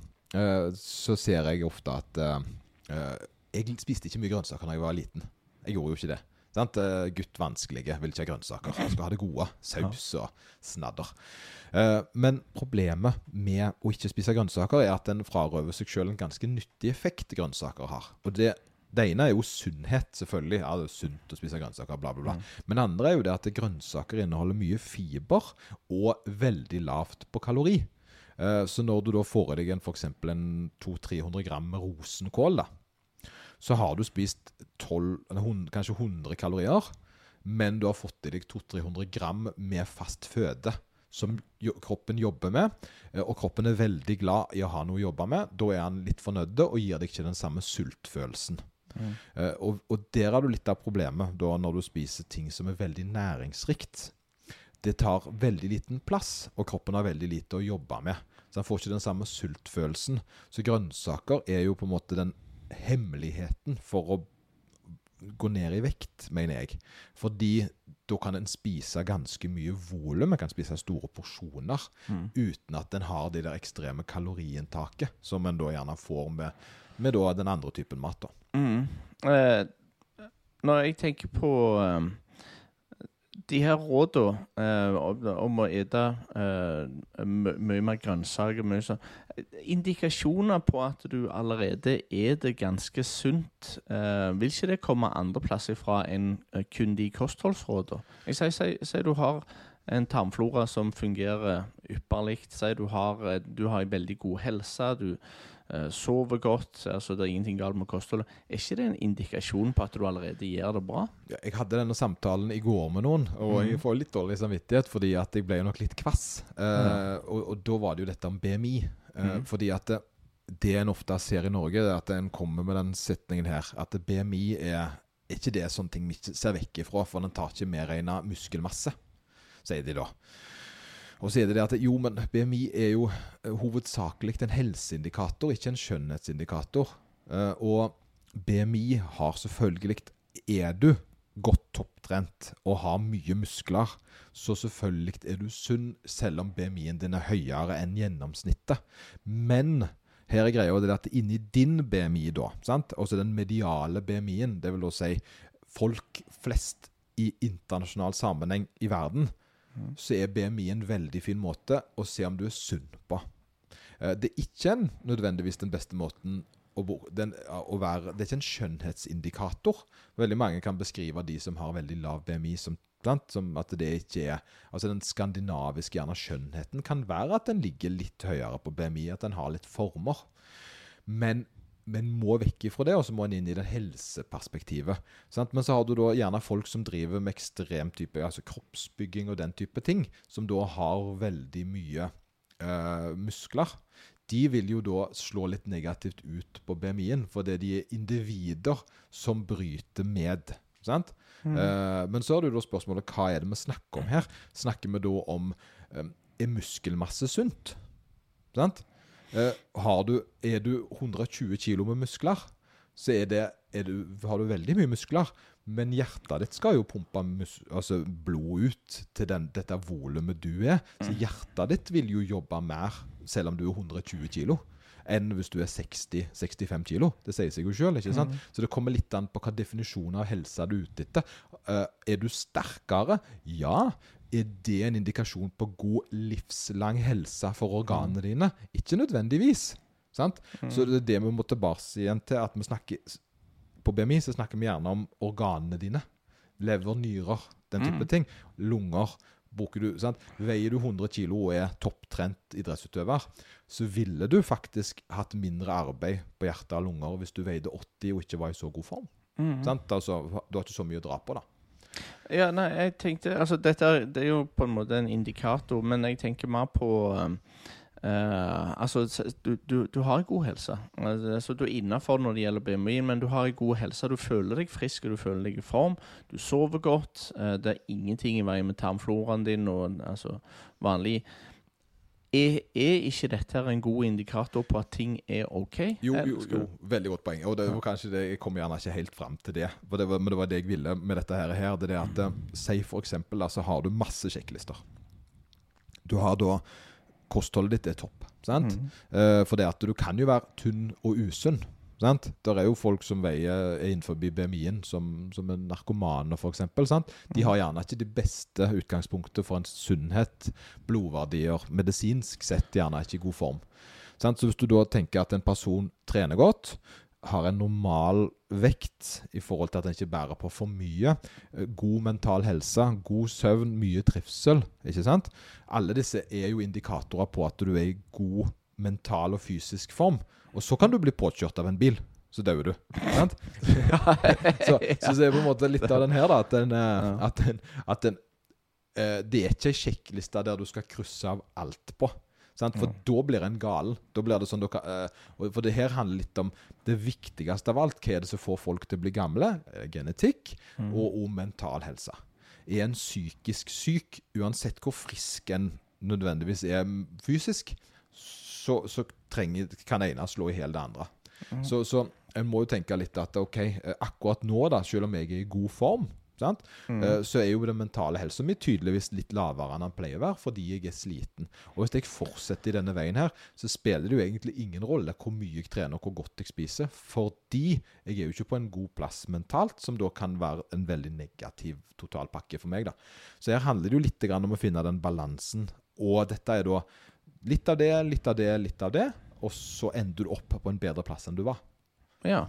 så ser jeg ofte at øh, øh, Jeg spiste ikke mye grønnsaker da jeg var liten. Jeg gjorde jo ikke det. Sant? Eh, Gutt vanskelige vil ikke ha grønnsaker. Skal ha det gode. Saus og snadder. Eh, men problemet med å ikke spise grønnsaker er at en frarøver seg selv en ganske nyttig effekt grønnsaker har. Og det, det ene er jo sunnhet, selvfølgelig. Ja, det er sunt å spise grønnsaker, bla, bla, bla. Men det andre er jo det at grønnsaker inneholder mye fiber og veldig lavt på kalori. Eh, Så når du da får i deg en, en 200-300 gram med rosenkål, da, så har du spist 12, kanskje 100 kalorier, men du har fått i deg 200-300 gram med fast føde som kroppen jobber med, eh, og kroppen er veldig glad i å ha noe å jobbe med. Da er han litt fornøyd og gir deg ikke den samme sultfølelsen. Mm. og, og der har du litt av problemet da når du spiser ting som er veldig næringsrikt. Det tar veldig liten plass, og kroppen har veldig lite å jobbe med. Så han får ikke den samme sultfølelsen. Så grønnsaker er jo på en måte den hemmeligheten for å gå ned i vekt, mener jeg. Fordi da kan en spise ganske mye volum, en kan spise store porsjoner, uten at en har det der ekstreme kaloriinntaket som en da gjerne får med, med den andre typen mat. da. Mm. Eh, når jeg tenker på eh, de her rådene eh, om, å ete eh, mye mer grønnsaker mye sånn, Indikasjoner på at du allerede eter ganske sunt, eh, vil ikke det komme andreplass ifra fra enn eh, kun de kostholdsrådene? Jeg sier, du har en tarmflora som fungerer ypperlig. sier du har, eh, du har veldig god helse. du eh, sover godt, altså det er ingenting galt med kostholdet. Er ikke det en indikasjon på at du allerede gjør det bra? Ja, Jeg hadde denne samtalen i går med noen, og jeg får litt dårlig samvittighet fordi at jeg ble nok litt kvass. Eh, og, og da var det jo dette om BMI. Eh, Fordi at det, det en ofte ser i Norge, er at en kommer med den setningen her at BMI er er ikke det sånne ting vi ser vekk ifra, for den tar ikke medregna muskelmasse, sier de da. Og så er det det at jo, men BMI er jo eh, hovedsakelig en helseindikator, ikke en skjønnhetsindikator. Eh, og BMI har selvfølgelig Er du godt topptrent og har mye muskler, så selvfølgelig er du sunn, selv om BMI-en din er høyere enn gjennomsnittet. Men her er greia det at inni din BMI, da, sant? altså den mediale BMI-en, det vil da si folk flest i internasjonal sammenheng i verden, så er BMI en veldig fin måte å se om du er sunn på. Eh, Det er ikke en, nødvendigvis den beste måten å, den, å være Det er ikke en skjønnhetsindikator. Veldig mange kan beskrive de som har veldig lav BMI, som, blant, som at det ikke er Altså Den skandinaviske gjerne skjønnheten kan være at den ligger litt høyere på BMI, at den har litt former. Men men må vekk ifra det, og så må en inn i det helseperspektivet. Sant? Men så har du da gjerne folk som driver med ekstrem type altså kroppsbygging og den type ting, som da har veldig mye eh, muskler. de vil jo da slå litt negativt ut på BMI-en, fordi de er individer som bryter med. Sant? Eh, men så det jo da spørsmålet hva er det vi snakker om her? Snakker vi da om eh, Er muskelmasse sunt? Sant? Eh, har du, er du 120 kilo med muskler, så er det, er du, har du veldig mye muskler. Men hjertet ditt skal jo pumpe altså blod ut til den, dette volumet du er. Så hjertet ditt vil jo jobbe mer selv om du er 120 kilo, enn hvis du er 60-65 kilo. Det sier seg jo sjøl. sant? Så det kommer litt an på hva definisjonen av helse du er ute etter. Uh, er du sterkere? Ja. Er det en indikasjon på god livslang helse for organene dine? Ikke nødvendigvis. Sant? Så det er det vi må tilbake igjen til. at vi snakker På BMI så snakker vi gjerne om organene dine. Lever, nyrer, den type ting. Lunger. Bruker du, sant? Veier du 100 kilo og er topptrent idrettsutøver, så ville du faktisk hatt mindre arbeid på hjerte og lunger hvis du veide 80 og ikke var i så god form. Sant? Altså, du har ikke så mye å dra på, da. Ja, nei, jeg tenkte Altså, dette er, det er jo på en måte en indikator, men jeg tenker mer på um, Uh, altså, du, du, du har god helse. Altså, du er innafor når det gjelder BMI, men du har god helse. Du føler deg frisk, og du føler deg i form. Du sover godt. Uh, det er ingenting i veien med tarmfloraen din og altså, vanlig er, er ikke dette en god indikator på at ting er OK? Jo, jo, jo, veldig godt poeng. Og det var kanskje det, jeg kom gjerne ikke helt fram til det. Det var, men det var det jeg ville med dette her. her det er at eh, Si for eksempel, da, så har du masse sjekklister. Du har da Kostholdet ditt er topp. Sant? Mm. Uh, for det at du kan jo være tynn og usunn. Sant? Der er jo folk som veier er innenfor BMI-en, som, som er narkomane f.eks. De har gjerne ikke det beste utgangspunktet for en sunnhet. Blodverdier medisinsk sett gjerne ikke i god form. Sant? Så hvis du da tenker at en person trener godt, har en normal vekt i forhold til at en ikke bærer på for mye, eh, god mental helse, god søvn, mye trivsel, ikke sant? Alle disse er jo indikatorer på at du er i god mental og fysisk form. Og så kan du bli påkjørt av en bil. Så dauer du. Sant? så, så det er på en måte litt av den her, da. At den, eh, at den, at den eh, Det er ikke ei sjekkliste der du skal krysse av alt på. Sant? For da blir en gal. Da blir det sånn dere, eh, For det her handler litt om det viktigste av alt. Hva er det som får folk til å bli gamle? Genetikk. Genetikk og, og mental helse. Er en psykisk syk, uansett hvor frisk en nødvendigvis er fysisk, så, så trenger, kan det ene slå i hjel det andre. Så, så en må jo tenke litt at ok, eh, akkurat nå, da, selv om jeg er i god form, sant? eh, så er jo den mentale helsa mi tydeligvis litt lavere enn den pleier å være, fordi jeg er sliten. Og hvis jeg fortsetter i denne veien her, så spiller det jo egentlig ingen rolle hvor mye jeg trener og hvor godt jeg spiser, fordi jeg er jo ikke på en god plass mentalt, som da kan være en veldig negativ totalpakke for meg. da. Så her handler det jo litt om å finne den balansen, og dette er da litt av det, litt av det, litt av det, og så ender du opp på en bedre plass enn du var. Ja.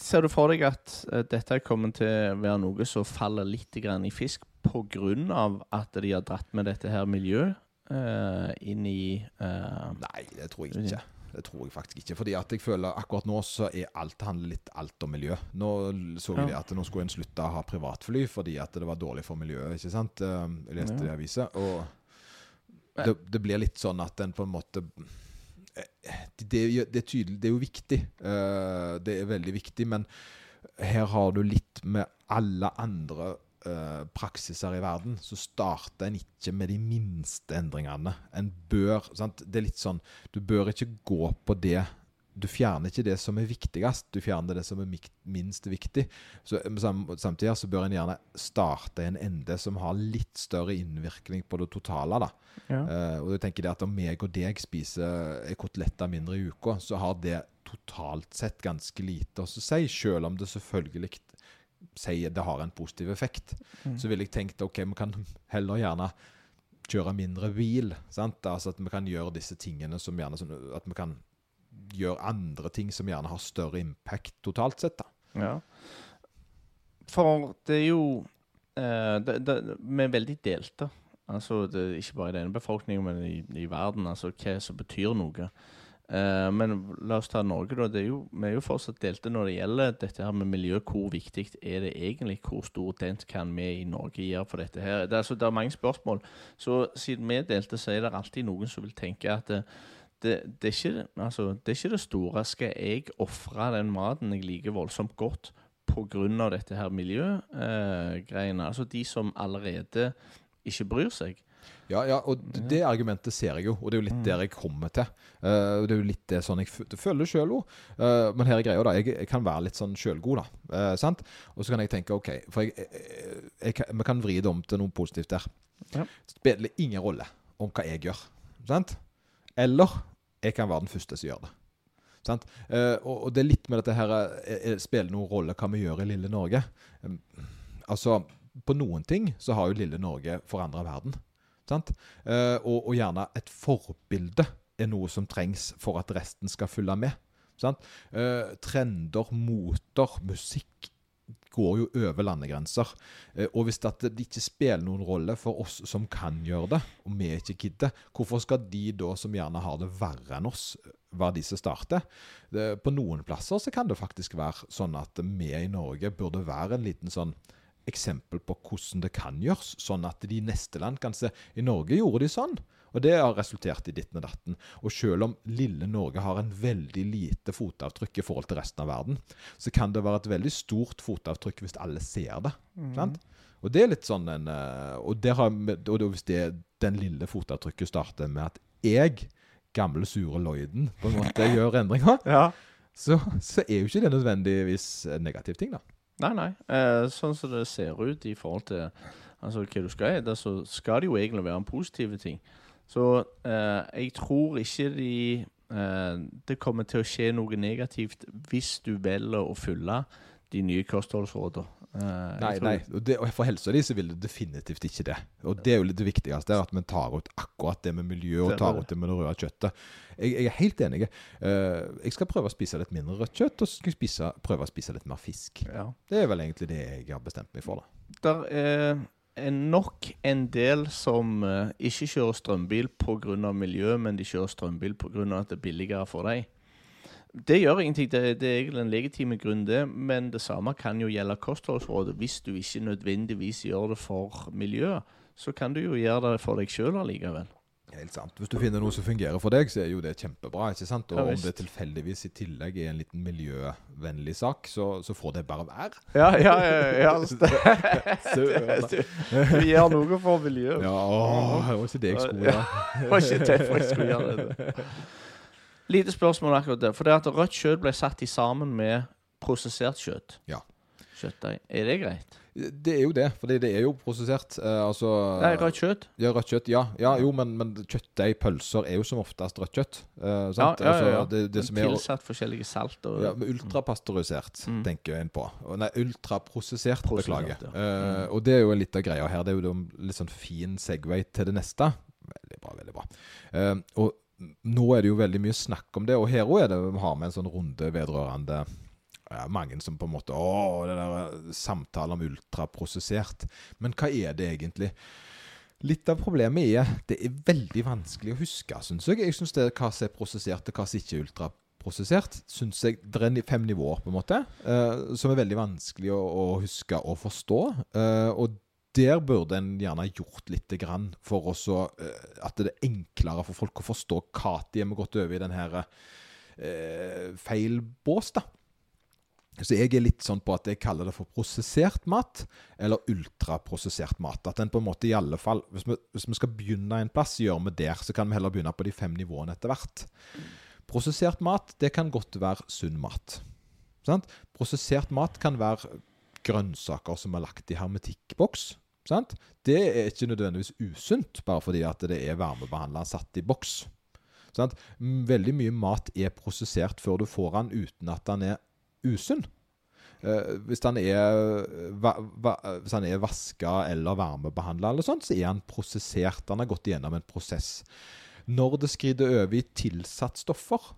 Ser du for deg at eh, dette kommer til å være noe som faller litt grann i fisk pga. at de har dratt med dette her miljøet uh, inn i uh, Nei, det tror jeg ikke. Det tror jeg faktisk ikke. Fordi at jeg føler akkurat nå så er alt handler litt alt om miljø. Nå så vi Ja. at nå skulle en slutte å ha privatfly fordi at det var dårlig for miljøet. ikke sant? Jeg leste Ja. det i avisa. Og det, det blir litt sånn at en på en måte eh, det, er det er tydelig, det er jo viktig. Uh, det er veldig viktig, men her har du litt med alle andre uh, praksiser i verden, så starter en ikke med de minste endringene. En bør sant? Det er litt sånn Du bør ikke gå på det Du fjerner ikke det som er viktigst, du fjerner det som er minst viktig. Så Samtidig så bør en gjerne starte en ende som har litt større innvirkning på det totale. da. ja. Uh, og du tenker det at Om meg og deg spiser eh, koteletter mindre i uka, så har det totalt sett ganske lite å si, selv om det selvfølgelig sier det har en positiv effekt. Så ville jeg tenkt ok, vi kan heller gjerne kjøre mindre bil. sant? Altså At vi kan gjøre disse tingene som gjerne sånn, At vi kan gjøre andre ting som gjerne har større impact totalt sett. da. Ja. For det er jo eh, det, det, Vi er veldig delte. Altså, det ikke bare i denne befolkningen, men i, i verden. Altså hva som betyr noe. Eh, men la oss ta Norge, da. Jo, vi er jo fortsatt delte når det gjelder dette her med miljø. Hvor viktig er det egentlig? Hvor stor dent kan vi i Norge gjøre for dette her? Det, altså, det er mange spørsmål. Så siden vi er delte, så er det alltid noen som vil tenke at eh, det, det, er ikke, altså, det er ikke det store. Skal jeg ofre den maten jeg liker voldsomt godt pga. dette her miljøgreiene? altså de som allerede ikke bryr seg. Ja, ja, og det argumentet ser jeg jo, og det er jo litt der jeg kommer til. Uh, det er jo litt det sånn jeg føler sjøl òg. Uh, men her er greia, da. Jeg, jeg, kan være litt sånn sjølgod, da. Uh, sant? Og så kan jeg tenke OK, for jeg, jeg, vi kan vri det om til noe positivt der. Ja. Spiller ingen rolle om hva jeg gjør. Sant? Eller jeg kan være den første som gjør det. Sant? Og, og, det er litt med dette her Spiller noen rolle hva vi gjør i lille Norge? Altså, på noen ting så har jo lille Norge forandra verden. Uh, og, og, gjerne et forbilde er noe som trengs for at resten skal følge med. Uh, trender, moter, musikk går jo over landegrenser. Uh, og hvis det ikke spiller noen rolle for oss som kan gjøre det, og vi ikke gidder, hvorfor skal de da som gjerne har det verre enn oss, være de som starter? På noen plasser så kan det faktisk være sånn at vi i Norge burde være en liten sånn eksempel på hvordan det kan gjøres, sånn at de neste land kan se I Norge gjorde de sånn, og det har resultert i ditten og datten. Og selv om lille Norge har en veldig lite fotavtrykk i forhold til resten av verden, så kan det være et veldig stort fotavtrykk hvis alle ser det. Mm. Og det er litt sånn en eh, Og, har, og hvis det, den lille fotavtrykket starter med at jeg, gamle, sure Lloyden, på en måte gjør endringer, ja. så, så er jo ikke det nødvendigvis en negativ ting, da. Nei, nei. Eh, sånn som det ser ut i forhold til altså, hva du skal ete, så skal det jo egentlig være en positiv ting. Så eh, jeg tror ikke de eh, Det kommer til å skje noe negativt hvis du velger å følge de nye kostholdsrådene. Uh, nei, nei. Det, for helsa di så vil du definitivt ikke det. Og det er jo det viktigste, at vi tar ut akkurat det med miljø og tar ut det med det røde kjøttet. Jeg, jeg er helt enig. Jeg skal prøve å spise litt mindre rødt kjøtt, og så skal jeg spise, prøve å spise litt mer fisk. Ja. Det er vel egentlig det jeg har bestemt meg for. da. Der er nok en del som uh, ikke kjører strømbil pga. miljø, men de kjører strømbil pga. at det er billigere for dem. Det gjør ingenting. Det, det, er egentlig en legitime grunn, det. Men det samme kan jo gjelde kostholdsrådet. Hvis du ikke nødvendigvis gjør det for miljøet, så kan du jo gjøre det for deg sjøl allikevel. Helt sant. Hvis du finner noe som fungerer for deg, så er jo det kjempebra. ikke sant? Og ja, om det tilfeldigvis i tillegg er en liten miljøvennlig sak, så, så får det bare være. Ja, ja, ja. du gjør noe for miljøet. Ja, åh, det var ikke det jeg skulle gjøre. det var ikke derfor jeg skulle gjøre det. Lite spørsmål akkurat der. For det at rødt kjøtt ble satt i sammen med prosessert kjøtt. Ja. Kjøttdeig. Er det greit? Det er jo det, for det er jo prosessert. Uh, altså Nei, rødt kjøtt? Ja, rødt kjøtt, ja. ja jo, men, men kjøttdeig, pølser, er jo som oftest rødt kjøtt. Uh, ja, ja, ja. ja. Altså, det, det men tilsatt forskjellige salt og Ja, Ultrapasteurisert, mm. tenker en på. Nei, ultraprosessert, beklager. Ja. Uh, mm. Og det er jo litt av greia her. Det er jo en litt sånn fin Segway til det neste. Veldig bra, veldig bra. og nå er det jo veldig mye snakk om det, og her òg er det vi har med en sånn runde vedrørende ja, mange som på en måte Å, det der samtalen samtale om ultraprosessert. Men hva er det egentlig? Litt av problemet er det er veldig vanskelig å huske, syns jeg. Jeg syns hva som er prosessert, og hva som ikke er ultraprosessert. Synes jeg, Det er fem nivåer, på en måte, uh, som er veldig vanskelig å, å huske og forstå. Uh, og der burde en gjerne gjort litt grann for også, uh, at det er enklere for folk å forstå hva de har gått over i denne her feil bås. da. Så jeg er litt sånn på at jeg kaller det for prosessert mat, eller ultraprosessert mat. At den på en måte i alle fall Hvis vi, hvis vi skal begynne en plass, gjør vi der. Så kan vi heller begynne på de fem nivåene etter hvert. Prosessert mat, det kan godt være sunn mat. Sant? Prosessert mat kan være grønnsaker som er lagt i hermetikkboks. Sant? Det er ikke nødvendigvis usunt, bare fordi at det er varmebehandla satt i boks. Sant? Veldig mye mat er prosessert før du får den uten at den er usunn. Uh, hvis han er, va, va, hvis den er vaska eller varmebehandla, så er han prosessert. Han har gått igjennom en prosess. Når det skrider over i tilsatt stoffer,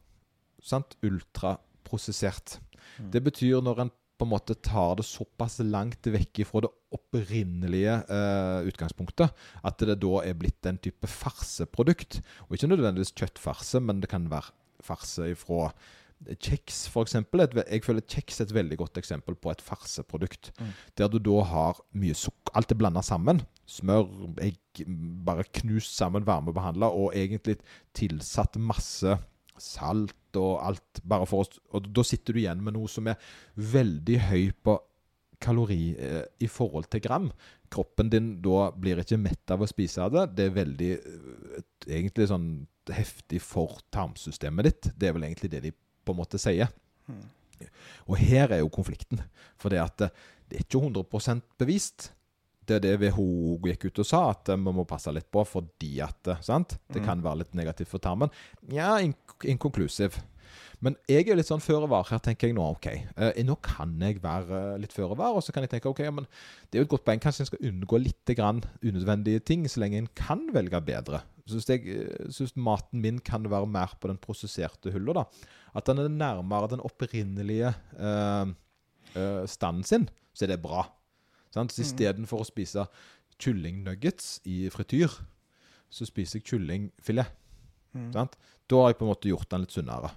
sant? ultraprosessert mm. Det betyr når en på en måte tar det såpass langt vekk fra det opprinnelige uh, utgangspunktet at det da er blitt en type farseprodukt. Og ikke nødvendigvis kjøttfarse, men det kan være farse ifra Kjeks, for eksempel. Et, jeg føler kjeks er et veldig godt eksempel på et farseprodukt. Mm. Der du da har mye sukker. Alt er blanda sammen. Smør, egg, bare knust sammen, varmebehandla, og egentlig tilsatt masse salt og alt. Bare for oss, og da sitter du igjen med noe som er veldig høy på kalori eh, i forhold til gram. Kroppen din da blir ikke mett av å spise det. Det er veldig eh, egentlig sånn heftig for tarmsystemet ditt. Det er vel egentlig det de på en måte sier. Mm. Og her er jo konflikten. For det at eh, det er ikke 100 bevist. Det er det WHO gikk ut og sa, at eh, vi må passe litt på fordi at eh, sant? Det Mm. kan være litt negativt for tarmen. Ja, ink- inkonklusiv. Men jeg er litt sånn føre var her, tenker jeg nå. ok, eh, Nå kan jeg være litt føre var, og så kan jeg tenke ok, ja, men det er jo et godt poeng. Kanskje en skal unngå litt grann unødvendige ting, så lenge en kan velge bedre. Hvis jeg synes maten min kan være mer på den prosesserte hylla, at den er nærmere den opprinnelige eh, eh, standen sin, så er det bra. Sant? Så Istedenfor å spise kyllingnuggets i frityr, så spiser jeg kyllingfilet. Mm. Sant? Da har jeg på en måte gjort den litt sunnere.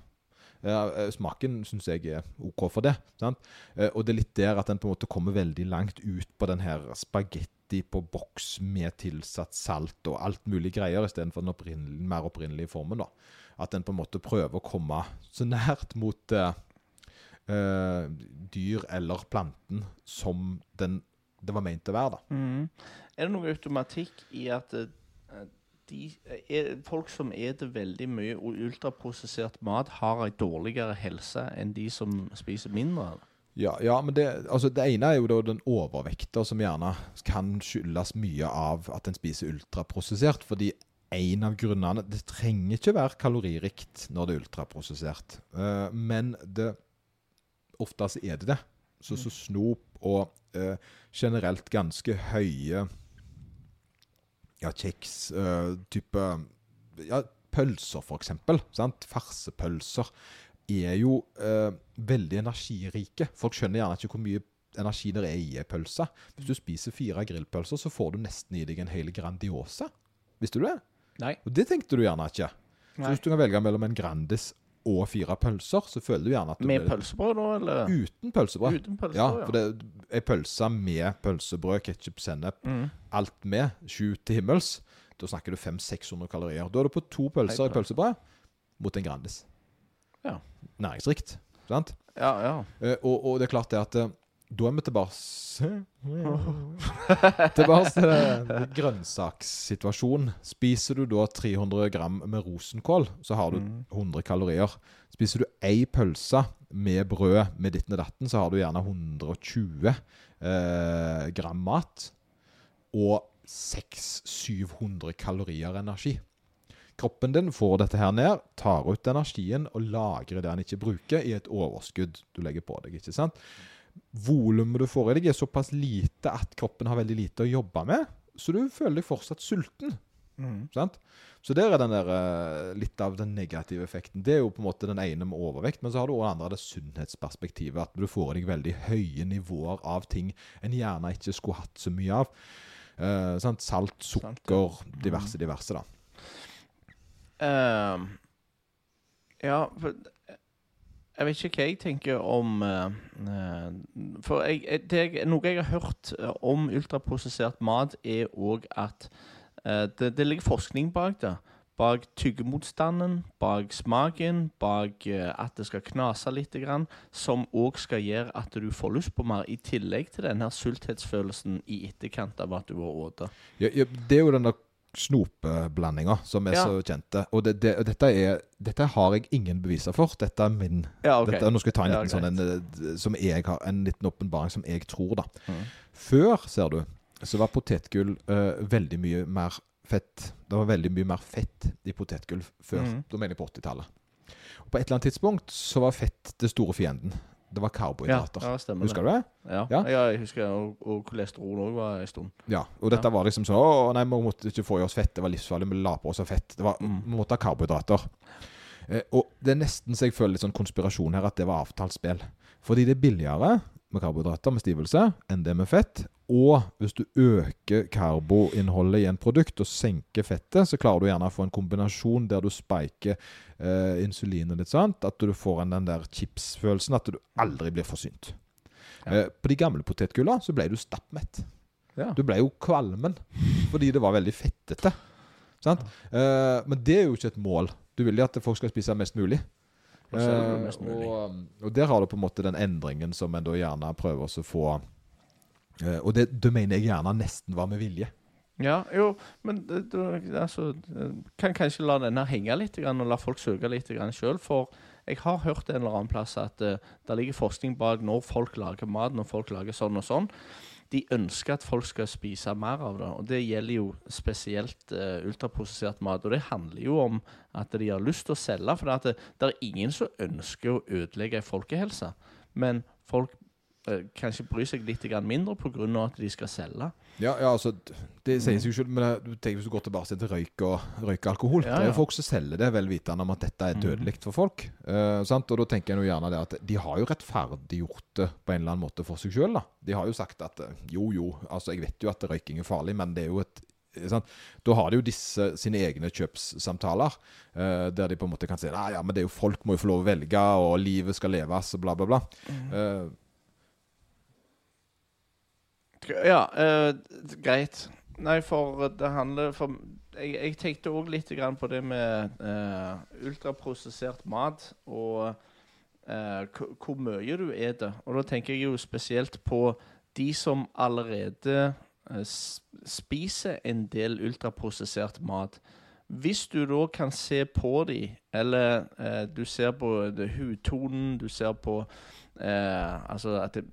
Eh, smaken syns jeg er OK for det. Sant? Eh, Og det er litt der at den på en måte kommer veldig langt ut på den her spagetti på boks med tilsatt salt og alt mulig greier, istedenfor den opprinnelige, mer opprinnelige formen. da. At den på en måte prøver å komme så nært mot uh, dyr eller planten som den, det var ment å være. da. Mm. Er det noe automatikk i at eh, de, er, folk som spiser veldig mye ultraprosessert mat, har en dårligere helse enn de som spiser mindre? eller? Ja, ja, men det, altså det ene er jo da den overvekta, som gjerne kan skyldes mye av at en spiser ultraprosessert. Fordi en av grunnene Det trenger ikke være kaloririkt når det er ultraprosessert. uh, men det oftest er det det. Så, så snop og uh, generelt ganske høye ja, kjeks, uh, type ja, pølser. Sant? Farsepølser er jo eh, veldig energirike. Folk skjønner gjerne ikke hvor mye energi det er i en pølse. Hvis du spiser fire grillpølser, så får du nesten i deg en hel Grandiosa. Visste du det? Nei. Og det tenkte du gjerne ikke. Så Nei. hvis du kan velge mellom en Grandis og fire pølser, så føler du gjerne at du Med blir- pølsebrød, da? Eller Uten pølsebrød. uten pølsebrød? Ja, for det er pølse med pølsebrød, ketsjup, sennep, Mm. alt med, sju til himmels. Da snakker du 500-600 kalorier. Da er du på to pølser i pølsebrød mot en Grandis. Ja. Næringsrikt. Sant? Ja, ja. Eh, og, og det er klart det at eh, da er vi tilbake Tilbake til eh, grønnsakssituasjonen. Spiser du da 300 gram med rosenkål, så har du Mm. 100 kalorier. Spiser du ei pølse med brød med ditten og datten, så har du gjerne 120 eh, gram mat. Og 600-700 kalorier energi. Kroppen din får dette her ned, tar ut energien og lagrer det den ikke bruker, i et overskudd du legger på deg. ikke sant? Volumet du får i deg, er såpass lite at kroppen har veldig lite å jobbe med, så du føler deg fortsatt sulten. Mm. sant? Så der er den der, eh, litt av den negative effekten. Det er jo på en måte den ene med overvekt, men så har du også den andre det sunnhetsperspektivet. At du får i deg veldig høye nivåer av ting en gjerne ikke skulle hatt så mye av. Eh, sant? Salt, sukker, diverse, diverse. da. Ehm, ja, for jeg vet ikke hva jeg tenker om uh, eh, For jeg, det, noe jeg har hørt eh, om ultraprosessert mat, er òg at uh, det, det ligger forskning bak det. Bak tyggemotstanden, bak smaken, bak uh, at det skal knase litt, grann, som òg skal gjøre at du får lyst på mer, i tillegg til denne sulthetsfølelsen i etterkant av at du har spist. Det er jo den der snopeblandinga som er Ja. så kjente. Og det, det, dette, er, dette har jeg ingen beviser for. Dette er min Ja, okay. dette, Nå skal jeg ta en Ja, liten sånn en, eh, som jeg har, en liten åpenbaring som jeg tror, da. Mm. Før, ser du, så var potetgull uh, veldig mye mer fett. Det var veldig mye mer fett i potetgull før. Mm. Da mener jeg på 80-tallet. På et eller annet tidspunkt så var fett det store fienden. Det var Ja, karbohydrater. ja, stemmer Husker du det? Ja, Ja. ja. jeg husker Og, og kolesterol òg var en stund. Ja, og dette Ja. var liksom sånn Å, nei, vi måtte ikke få i oss fett. Det var livsfarlig. Vi la på oss fett. Det var, Mm. Vi måtte ha karbohydrater. Eh, og det er nesten så jeg føler litt sånn konspirasjon her, at det var avtalt spill. Fordi det er billigere. Med karbohydrater med stivelse enn det med fett. Og hvis du øker karboinnholdet i en produkt og senker fettet, så klarer du gjerne å få en kombinasjon der du spiker eh, insulinet ditt. sant? At du får en, den der chipsfølelsen, at du aldri blir forsynt. Ja. Eh, på de gamle potetgulla så ble du stappmett. Ja. Du ble jo kvalmen fordi det var veldig fettete. Sant? Eh, men det er jo ikke et mål. Du vil jo at folk skal spise mest mulig. Og Eh, og, og der har du på en måte den endringen som en da gjerne prøver å få eh, Og det, det mener jeg gjerne nesten var med vilje. Ja, jo, men det, det, altså, eh, kan kanskje la denne henge litt og la folk søke litt sjøl. For jeg har hørt en eller annen plass at uh, det ligger forskning bak når folk lager mat, når folk lager sånn og sånn. De ønsker at folk skal spise mer av det. Og det gjelder jo spesielt uh, ultraprosessert mat. Og det handler jo om at de har lyst til å selge. For det, det er ingen som ønsker å ødelegge folkehelse. Men folk eh, kanskje bryr seg litt mindre pga. at de skal selge. Ja, ja altså Det sier seg jo ikke, men det- du tenker hvis du går tilbake til røyk og røykealkohol Ja, Det er jo folk som selger det vel vitende om at dette er dødelig for folk. eh, sant? Og da tenker jeg jo gjerne det at de har jo rettferdiggjort det på en eller annen måte for seg sjøl. De har jo sagt at eh, jo, jo, altså jeg vet jo at røyking er farlig, men det er jo et eh, Sant? Da har de jo disse sine egne kjøpssamtaler, uh, der de på en måte kan si Nei, ja, men det er jo folk må jo få lov å velge, og livet skal leves, og bla, bla, bla. Eh, Ja, uh, greit. Nei, for det handler for, jeg, jeg tenkte òg litt på det med uh, ultraprosessert mat og uh, hvor mye du eter. Og da tenker jeg jo spesielt på de som allerede spiser en del ultraprosessert mat. Hvis du da kan se på dem, eller eh, du ser på hudtonen, du ser på eh, Altså at det,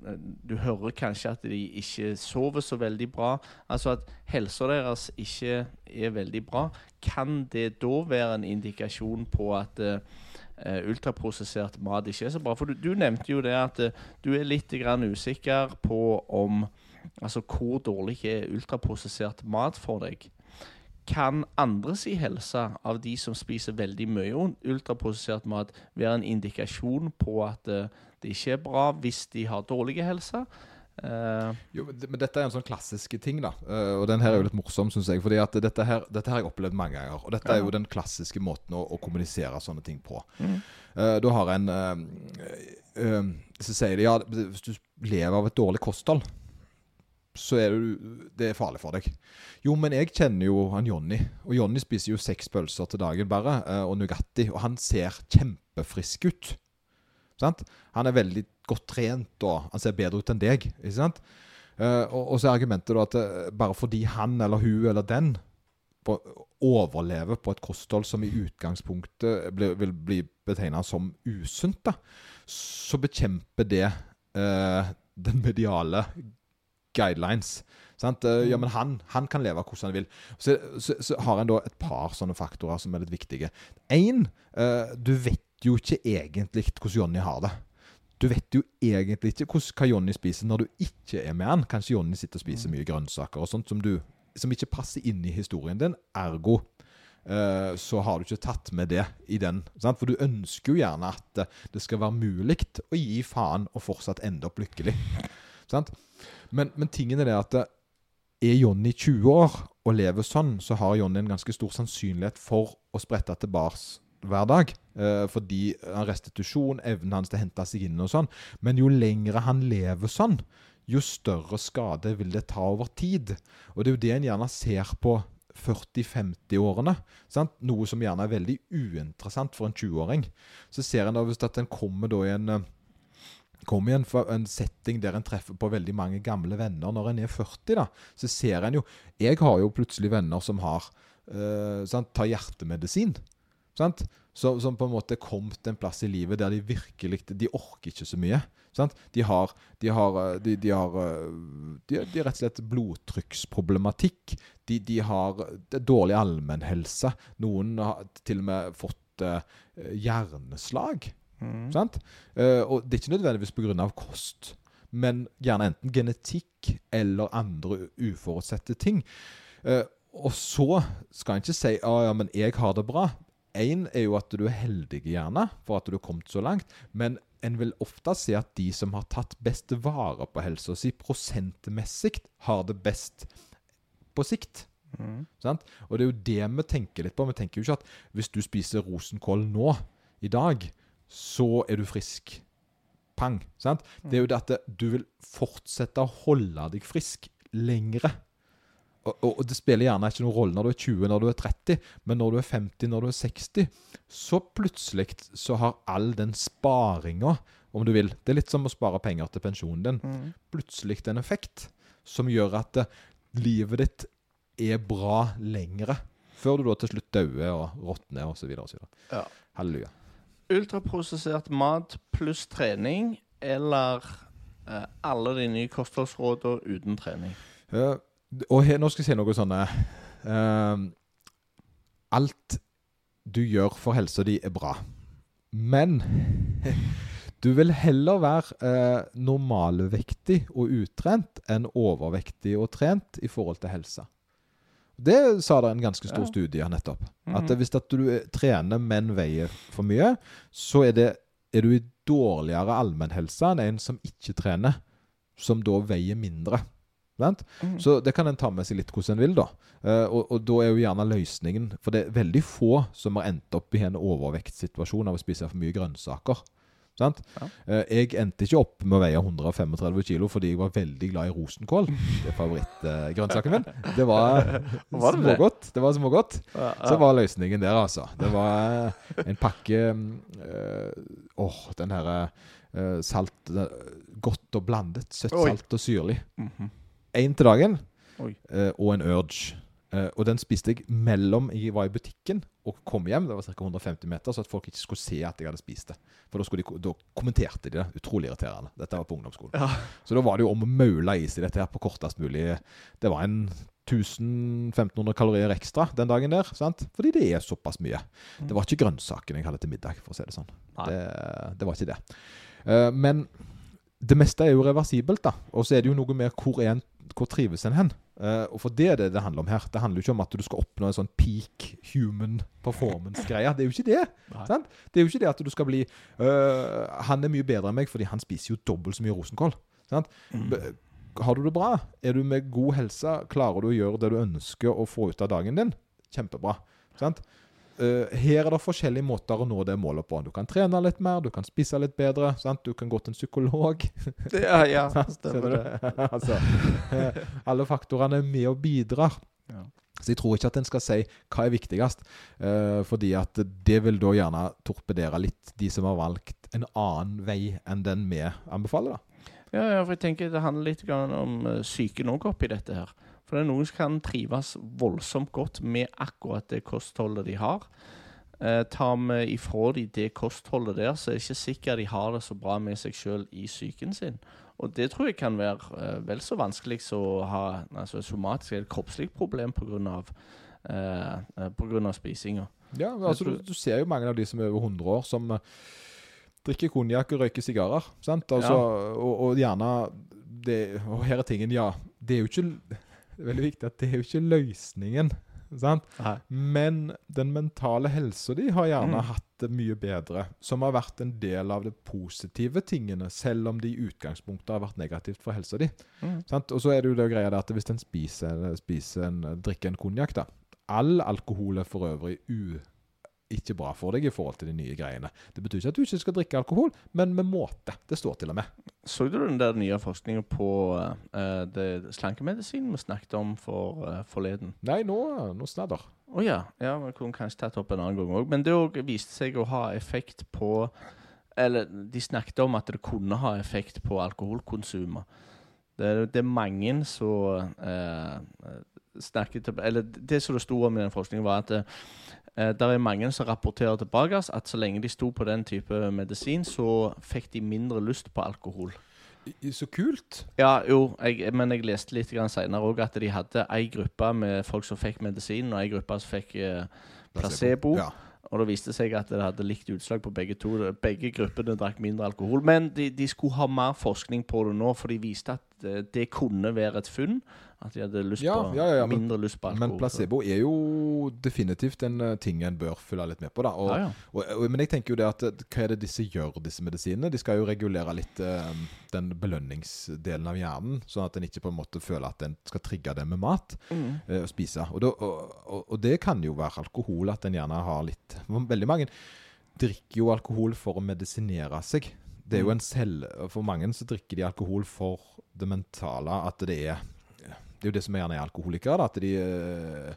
du hører kanskje at de ikke sover så veldig bra. Altså at helsa deres ikke er veldig bra. Kan det da være en indikasjon på at eh, eh, ultraprosessert mat ikke er så bra? For du, du nevnte jo det at eh, du er litt usikker på om Altså hvor dårlig er ultraprosessert mat for deg? Kan andres i helse av de som spiser veldig mye ultraprosessert mat, være en indikasjon på at eh, det ikke er bra hvis de har dårlig helse? Uh, Jo, men dette er en sånn klassiske ting, da. Uh, og den her er jo litt morsom, syns jeg. fordi at dette her, dette har jeg opplevd mange ganger. Og dette er jo den klassiske måten å, å kommunisere sånne ting på. Mm. Uh, du har en Så sier de ja, hvis du lever av et dårlig kosthold, så er det, det er farlig for deg. Jo, men jeg kjenner jo han Jonny. Og Jonny spiser jo seks pølser til dagen bare, eh, og Nugatti. Og han ser kjempefrisk ut. Sant? Han er veldig godt trent, og han ser bedre ut enn deg. Ikke sant? Eh, og, så er argumentet da at eh, bare fordi han eller hun eller den overlever på et kosthold som i utgangspunktet vil bli betegna som usunt, så bekjemper det den mediale guidelines. Sant? Eh, Ja, men han, han kan leve hvordan han vil. Så, så, så har en da et par sånne faktorer som er litt viktige. Én, du vet jo ikke egentlig hvordan Jonny har det. Du vet jo egentlig ikke hvordan, hva Jonny spiser når du ikke er med han. Kanskje Jonny sitter og spiser mye grønnsaker og sånt som, du, som ikke passer inn i historien din. Ergo eh, så har du ikke tatt med det i den. Sant? For du ønsker jo gjerne at eh, det skal være mulig å gi faen og fortsatt ende opp lykkelig. Sant? Men, men tingen er det at er Jonny 20 år og lever sånn, så har Jonny en ganske stor sannsynlighet for å sprette tilbake hver dag. Eh, fordi restitusjon, evnen hans til å hente seg inn og sånn. Men jo lengre han lever sånn, jo større skade vil det ta over tid. Og det er jo det en gjerne ser på 40-50-årene. Noe som gjerne er veldig uinteressant for en 20-åring. Så ser en da hvis at en kommer da i en eh, kommer i en, en setting der en treffer på veldig mange gamle venner når en er 40, da, så ser en jo Jeg har jo plutselig venner som har eh, sant, tar hjertemedisin. Sant? Så, som på en måte er kommet en plass i livet der de virkelig De orker ikke så mye. Sant? De har, de har, eh, de, de har eh, de, de rett og slett blodtrykksproblematikk. De, de har dårlig allmennhelse. Noen har til og med fått hjerneslag. Mm. Sant? Eh, og det er ikke nødvendigvis pga. kost, men gjerne enten genetikk eller andre uforutsette ting. Uh, og så skal en ikke si at ja, men jeg har det bra. Én er jo at du er heldig, gjerne, for at du har kommet så langt. Men en vil ofte se at de som har tatt best vare på helsa si prosentmessig, har det best på sikt. Mm. Sant? Og det er jo det vi tenker litt på. Vi tenker jo ikke at hvis du spiser rosenkål nå, i dag, så er du frisk. Pang. Sant? Det er jo det at du vil fortsette å holde deg frisk lengre. Og, og, og det spiller gjerne ikke noen rolle når du er 20, når du er 30, men når du er 50, når du er 60, så plutselig så har all den sparinga, om du vil Det er litt som å spare penger til pensjonen din. Mm. Plutselig en effekt som gjør at eh, livet ditt er bra lengre. Før du da til slutt dauer og råtner osv. Ja. Halleluja. Ultraprosessert mat pluss trening, eller eh, alle de nye kostholdsrådene uten trening? Uh, og her, nå skal jeg si noe sånne uh, Alt du gjør for helsa di, er bra. Men du vil heller være eh, normalvektig og utrent enn overvektig og trent i forhold til helse. Det sa det en ganske stor studie nettopp. Mhm. At hvis at du eh, trener, men veier for mye, så er, det, er du i dårligere allmennhelse enn en som ikke trener, som da veier mindre. Mhm. Så det kan en ta med seg litt hvordan en vil, da. Eh, og, og da er jo gjerne løsningen For det er veldig få som har endt opp i en overvektssituasjon av å spise for mye grønnsaker. Sant? Ja. Eh, jeg endte ikke opp med å veie 135 kilo fordi jeg var veldig glad i rosenkål. Det er favorittgrønnsaken min. Det var Var det smågodt. Det var smågodt. Ja, Så var løsningen der, altså. Det var eh, en pakke eh, Åh, den herre øh, salt Godt og blandet. Søtt, Oi. salt og syrlig. Én mm -hmm. til dagen Oi. og en Urge. Eh, og den spiste jeg mellom jeg var i butikken og kom hjem. Det var ca. 150 meter, så at folk ikke skulle se at jeg hadde spist det. For da, de, da kommenterte de det. Utrolig irriterende. Dette var på ungdomsskolen. Ja. Så da var det jo om å maule i seg dette her på kortest mulig Det var en 1000-1500 kalorier ekstra den dagen der. sant? Fordi det er såpass mye. Det var ikke grønnsakene jeg hadde til middag, for å si det sånn. Det, det var ikke det. Eh, men det meste er jo reversibelt, da. Og så er det jo noe med hvor, er en, hvor trives en hen. Uh, og for det er det det handler om her. Det handler jo ikke om at du skal oppnå en sånn peak human performance-greie. Det er jo ikke det. Sant? Det er jo ikke det at du skal bli uh, Han er mye bedre enn meg fordi han spiser jo dobbelt så mye rosenkål. Sant? Mm. Har du det bra? Er du med god helse? Klarer du å gjøre det du ønsker å få ut av dagen din? Kjempebra. Sant? Eh, her er det forskjellige måter å nå det målet på. Du kan trene litt mer, du kan spise litt bedre. Sant? Du kan gå til en psykolog. Ja, ja, stemmer det. altså, eh, alle faktorene er med og bidrar. Ja. Så jeg tror ikke at en skal si hva er viktigst, eh, fordi at det vil da gjerne torpedere litt de som har valgt en annen vei enn den vi anbefaler. da. Ja, ja, for jeg tenker det handler litt om psyken òg oppi dette her. For det er noen som kan trives voldsomt godt med akkurat det kostholdet de har. Eh, tar vi ifra de det kostholdet der, så er det ikke sikkert de har det så bra med seg sjøl i psyken sin. Og det tror jeg kan være eh, vel så vanskelig som å ha altså, et somatisk eller kroppslig problem pga. Eh, på grunn av spisinga. Ja, altså, du, du ser jo mange av de som er over 100 år, som eh, drikker konjakk og røyker sigarer. Sant? Altså, og, og gjerne det, Og her er tingen, ja. Det er jo ikke Det er veldig viktig at det er jo ikke løsningen. Sant? Nei. Men den mentale helsa di har gjerne Mm. hatt det mye bedre. Som har vært en del av de positive tingene, selv om det i utgangspunktet har vært negativt for helsa di. Mm. Og så er det jo det greia at hvis en spiser, spiser en, drikker en konjakk, da All alkohol er for øvrig u, ikke bra for deg i forhold til de nye greiene. Det betyr ikke at du ikke skal drikke alkohol, men med måte. Det står til og med. Så du den der nye forskningen på uh, det slankemedisinen vi snakket om for uh, forleden? Nei, nå, nå snadder. Å ja. ja. Vi kunne kanskje tatt opp en annen gang òg. Men det òg viste seg å ha effekt på Eller de snakket om at det kunne ha effekt på alkoholkonsumet. Det, det er mange som eh, snakket Eller det som det sto om i den forskningen, var at eh, det er mange som rapporterer tilbake at så lenge de sto på den type medisin, så fikk de mindre lyst på alkohol. Så kult. Ja, jo, jeg, men jeg leste litt seinere òg at de hadde ei gruppe med folk som fikk medisin, og ei gruppe som fikk eh, placebo. Ja. Og det viste seg at det hadde likt utslag på begge to. Begge gruppene drakk mindre alkohol. Men de, de skulle ha mer forskning på det nå, for de viste at det, det kunne være et funn. At de hadde lyst Ja, på ja, ja, ja, men- mindre lyst på alkohol. Men placebo er jo definitivt en eh, ting en bør følge litt med på. da og, Ja, ja. Og, og, Men jeg tenker jo det at eh, hva er det disse gjør, disse medisinene? De skal jo regulere litt eh, den belønningsdelen av hjernen, sånn at en ikke på en måte føler at en skal trigge det med mat Mm. eh, og spise. Og, da, og, og, og det kan jo være alkohol, at en gjerne har litt Veldig mange drikker jo alkohol for å medisinere seg. Det er jo Mm. en selv, For mange så drikker de alkohol for det mentale, at det er Det er jo det som gjerne er alkoholikere, at de eh,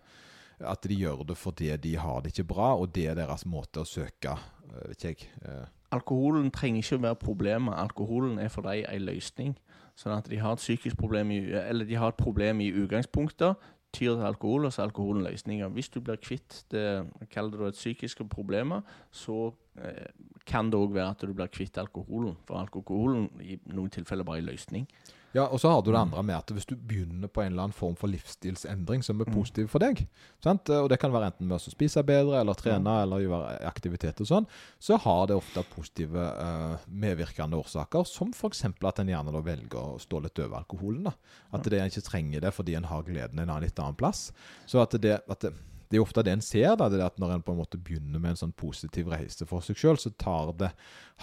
at de gjør det fordi de har det ikke bra, og det er deres måte å søke eh, Vet ikke jeg. eh, Alkoholen trenger ikke å være problemet. Alkoholen er for dem en løsning. Sånn at de har et psykisk problem i, eller de har et problem i utgangspunktet, tyr til alkohol, og så er alkoholen løsninga. Hvis du blir kvitt det, kall det et psykiske problemet, så eh, kan det òg være at du blir kvitt alkoholen. For alkoholen i noen tilfeller bare er løsning. Ja, og så har du det andre med at hvis du begynner på en eller annen form for livsstilsendring som er Mm. positiv for deg, sant? og det kan være enten med å spise bedre, eller trene, eller gjøre aktivitet og sånn, så har det ofte positive eh, medvirkende årsaker, som f.eks. at en gjerne velger å stå litt over alkoholen. da. At det en ikke trenger det fordi en har gleden en annen litt annen plass. Så at det, at det det er jo ofte det en ser, da, det at når en på en måte begynner med en sånn positiv reise for seg sjøl, så tar det,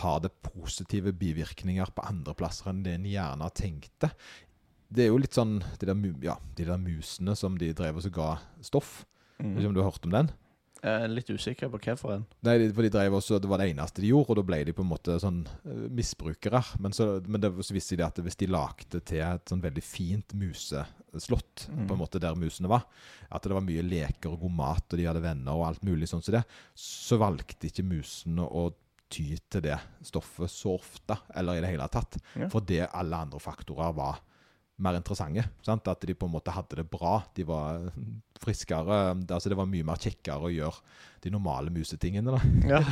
har det positive bivirkninger på andre plasser enn det en gjerne tenkte. Det er jo litt sånn de der, ja, de der musene som de drev og ga stoff. Mm. om du har hørt om den? Jeg er litt usikker på hvorfor en. Nei, for de drev også, Det var det eneste de gjorde, og da ble de på en måte sånn eh, misbrukere. Men så, men det, så visste de at hvis de lagde til et sånn veldig fint museslott, Mm. på en måte der musene var, at det var mye leker og god mat, og de hadde venner og alt mulig sånn som det, så valgte ikke musene å ty til det stoffet så ofte, eller i det hele tatt. Ja. det alle andre faktorer var mer interessante. Sant? At de på en måte hadde det bra. De var friskere. Altså det var mye mer kjekkere å gjøre de normale musetingene. da. Ja,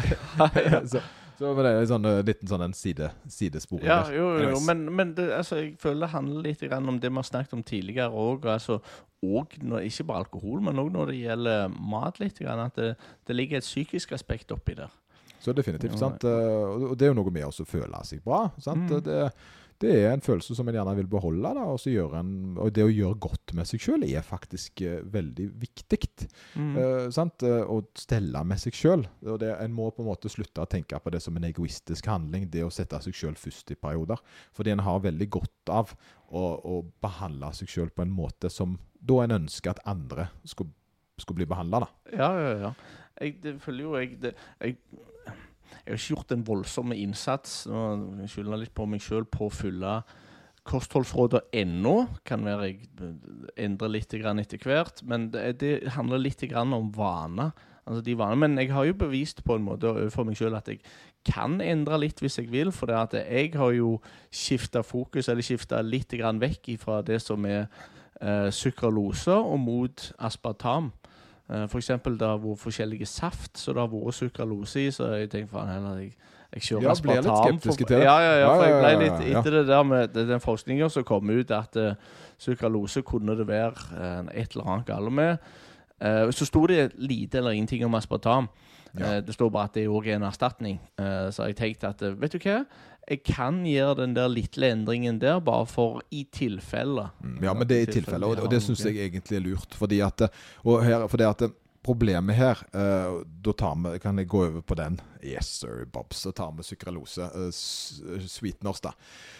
så, så var det en sånn, eh, liten sånn en side, sidespor. Ja, der. jo, jo, men, men det, altså, jeg føler det handler litt grann om det vi har snakket om tidligere òg. Altså, og når, ikke bare alkohol, men òg når det gjelder mat. litt, At det, det ligger et psykisk aspekt oppi der. Så definitivt. Sant? Eh, Og det er jo noe med å føle seg bra. sant? Mm. Det, det er en følelse som en gjerne vil beholde. da, og, en, og det å gjøre godt med seg sjøl er faktisk uh, veldig viktig. Mm. Uh. Å stelle med seg sjøl. En må på en måte slutte å tenke på det som en egoistisk handling. Det å sette seg sjøl først i perioder. Fordi en har veldig godt av å, å behandle seg sjøl på en måte som da en ønsker at andre skulle, skulle bli behandla. Ja, ja, ja. Jeg det føler jo jeg det, jeg, jeg har ikke gjort en voldsom innsats. Nå skylder litt på meg sjøl på å følge kostholdsrådene ennå. Kan være jeg endrer litt etter hvert. Men det, handler litt om vaner. Altså. Men jeg har jo bevist på en måte overfor meg sjøl at jeg kan endre litt hvis jeg vil. For jeg har jo skifta fokus, eller skifta litt vekk fra det som er eh, og mot aspartam. Uh, for eksempel det har vært forskjellige saft, så det har vært sukralose i. Så jeg tenkte faen heller jeg, jeg kjører Ja, ble litt skeptisk til det. Ja, ja, ja, for jeg ble litt etter det der med den forskninga som kom ut, at uh, sukralose kunne det være eh, et eller annet galt med. Uh, så sto det lite eller ingenting om aspartam. Ja. Uh, det står bare at det òg er en erstatning. Eh, så jeg tenkte at eh, vet du hva, jeg kan gjøre den der lille endringen der, bare for i tilfelle. Mm, Ja, men det er i tilfelle, og, og det syns jeg egentlig er lurt. Fordi at, her, fordi at Problemet her uh, Da tar vi, kan jeg gå over på den. Yes, sir, Bobs. Så tar vi sukralose. Uh, sweeteners, da.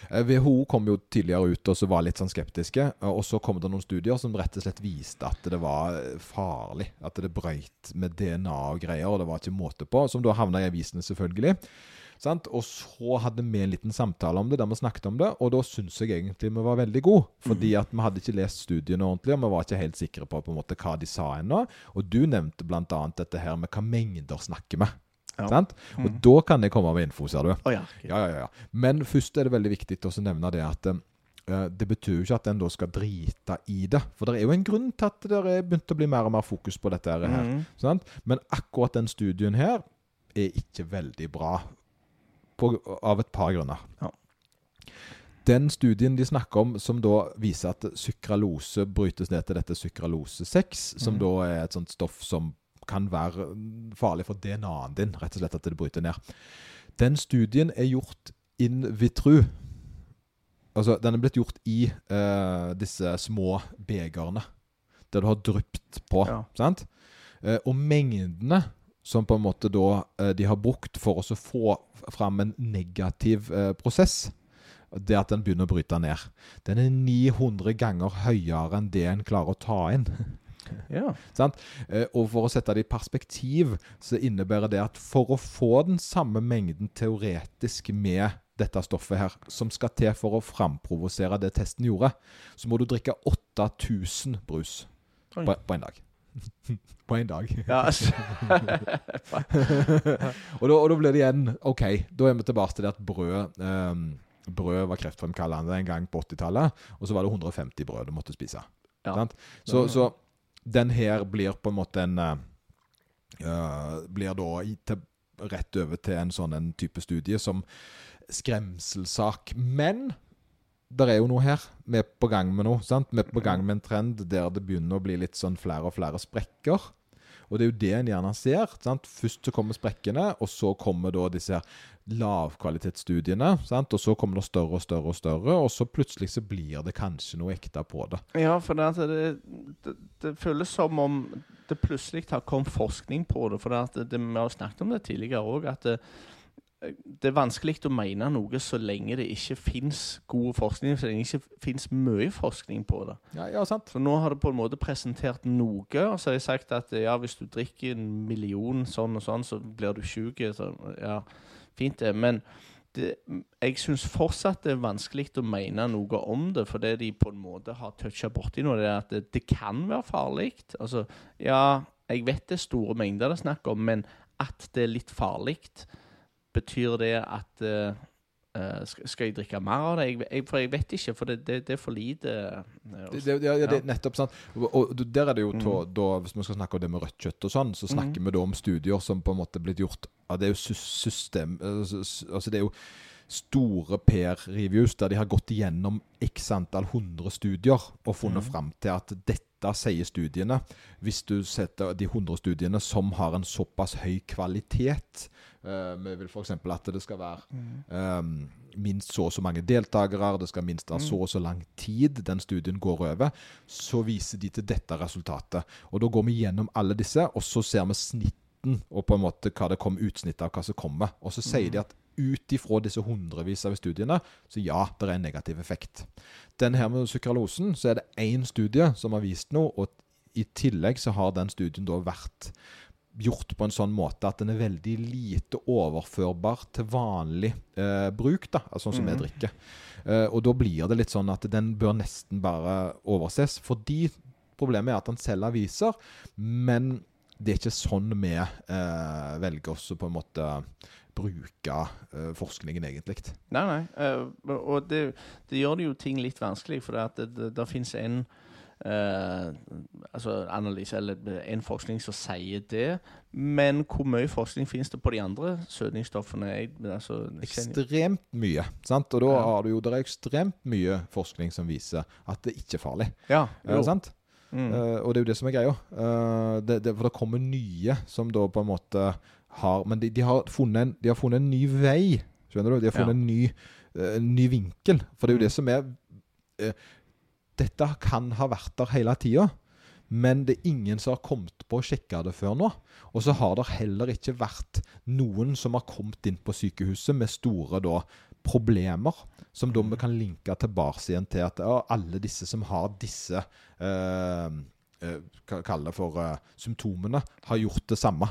Uh, WHO kom jo tidligere ut og så var litt sånn skeptiske. eh, Og så kom det noen studier som rett og slett viste at det var eh, farlig. At det brøyt med DNA og greier, og det var ikke måte på. Som da havna i avisene, selvfølgelig. Sant? Og så hadde vi en liten samtale om det, der vi snakket om det, og da syns jeg egentlig vi var veldig gode. Fordi at vi hadde ikke lest studiene ordentlig, og vi var ikke helt sikre på, på måte, hva de sa ennå. Og du nevnte bl.a. dette her med hva mengder snakker vi. Ja. Sant? Og da kan jeg komme med info, ser du. Oh, ja. Ja. Men først er det veldig viktig å nevne det at eh, det betyr jo ikke at en da skal drite i det. For det er jo en grunn til at det er begynt å bli mer og mer fokus på dette her. Mm. Sant? Men akkurat den studien her er ikke veldig bra på, av et par grunner. Ja. Den studien de snakker om, som da viser at sukralose brytes ned til dette sukralose 6, som mm. da er et sånt stoff som kan være farlig for DNA-en din, rett og slett at det bryter ned. Den studien er gjort in vitru. Altså, den er blitt gjort i uh, disse små begerne. Der du har drypt på. Ja. Sant? Uh, og mengdene som på en måte da eh, de har brukt for å få fram en negativ eh, prosess, det at den begynner å bryte ned, den er 900 ganger høyere enn det en klarer å ta inn. Ja. Sant? Eh, Og for å sette det i perspektiv, så innebærer det at for å få den samme mengden teoretisk med dette stoffet her, som skal til for å framprovosere det testen gjorde, så må du drikke 8000 brus på, på en dag. på en dag. ja altså. og, da, og da blir det igjen OK, da er vi tilbake til det at brød um, Brød var kreftfremkallende en gang på 80-tallet, og så var det 150 brød du måtte spise. Ja. Sant? Så, så den her blir på en måte en eh, Blir da i, til, rett over til en sånn en type studie som skremselsak. Men det er jo noe her. Vi er på gang med noe. sant? Vi er på gang med en trend der det begynner å bli litt sånn flere og flere sprekker. Og det er jo det en gjerne ser. sant? Først så kommer sprekkene, og så kommer da disse her lavkvalitetsstudiene. sant? Og så kommer det større og større og større, og så plutselig så blir det kanskje noe ekte på det. Ja, for det, det, det, det føles som om det plutselig har kommet forskning på det. For det at det, vi har snakket om det tidligere òg, at det, det er vanskelig å mene noe så lenge det ikke fins god forskning, så lenge det ikke fins mye forskning på det. Ja, ja sant? For nå har det på en måte presentert noe, og så har jeg sagt at ja, hvis du drikker en million sånn og sånn, så blir du sjuk. Så ja, fint det. Men det, jeg syns fortsatt det er vanskelig å mene noe om det, for det de på en måte har toucha borti noe. Det er at det, det kan være farlig. Altså, ja, jeg vet det er store mengder det er snakk om, men at det er litt farlig, betyr det at eh, skal, jeg drikke mer av det? Jeg, jeg, for jeg vet ikke, for det, det, det er for lite. eh, Det, ja, ja, det er nettopp sant. Og, og der er det jo Mm. da, Hvis vi skal snakke om det med rødt kjøtt og sånn, så snakker vi da om studier som på en måte er blitt gjort ja, Det er jo system altså Det er jo store peer-reviews der de har gått igjennom x antall hundre studier og funnet mm. fram til at dette sier studiene. Hvis du setter de 100 studiene som har en såpass høy kvalitet eh, Vi vil f.eks. at det skal være um, minst så og så mange deltakere, det skal minst være så og så lang tid den studien går over, så viser de til dette resultatet. Og da går vi gjennom alle disse, og så ser vi snitten og på en måte hva det kommer utsnitt av hva som kommer. Og så sier de at ut ifra disse hundrevis av studiene, så ja, det er en negativ effekt. Den her med sukralosen, så er det én studie som har vist noe, og i tillegg så har den studien da vært gjort på en sånn måte at den er veldig lite overførbar til vanlig eh, bruk, da, altså sånn som vi mm. drikker. Eh, og da blir det litt sånn at den bør nesten bare overses, fordi problemet er at den selger aviser, men det er ikke sånn vi eh, velger oss å på en måte bruke uh, forskningen egentlig. Nei, nei. Uh, og det, det gjør det jo ting litt vanskelig, for det, det, det, fins en Uh, altså analyse eller en forskning som sier det. Men hvor mye forskning finnes det på de andre søtningsstoffene? Altså, Ekstremt mye. sant? Og da Ja. har du jo, det er ekstremt mye forskning som viser at det ikke er farlig. ja, jo. sant? Mm. Uh, og det er jo det som er greia. Uh, det, det, for det kommer nye som da på en måte har Men de, de, har, en, de har funnet en ny vei. Skjønner du? De har funnet Ja. en, ny, eh, en ny vinkel. For det er jo Mm. det som er eh, Dette kan ha vært der hele tida. Men det er ingen som har kommet på å sjekke det før nå. Og så har det heller ikke vært noen som har kommet inn på sykehuset med store da, problemer, som da vi kan linke tilbake igjen til at ja, alle disse som har disse eh, eh, det for uh, symptomene, har gjort det samme.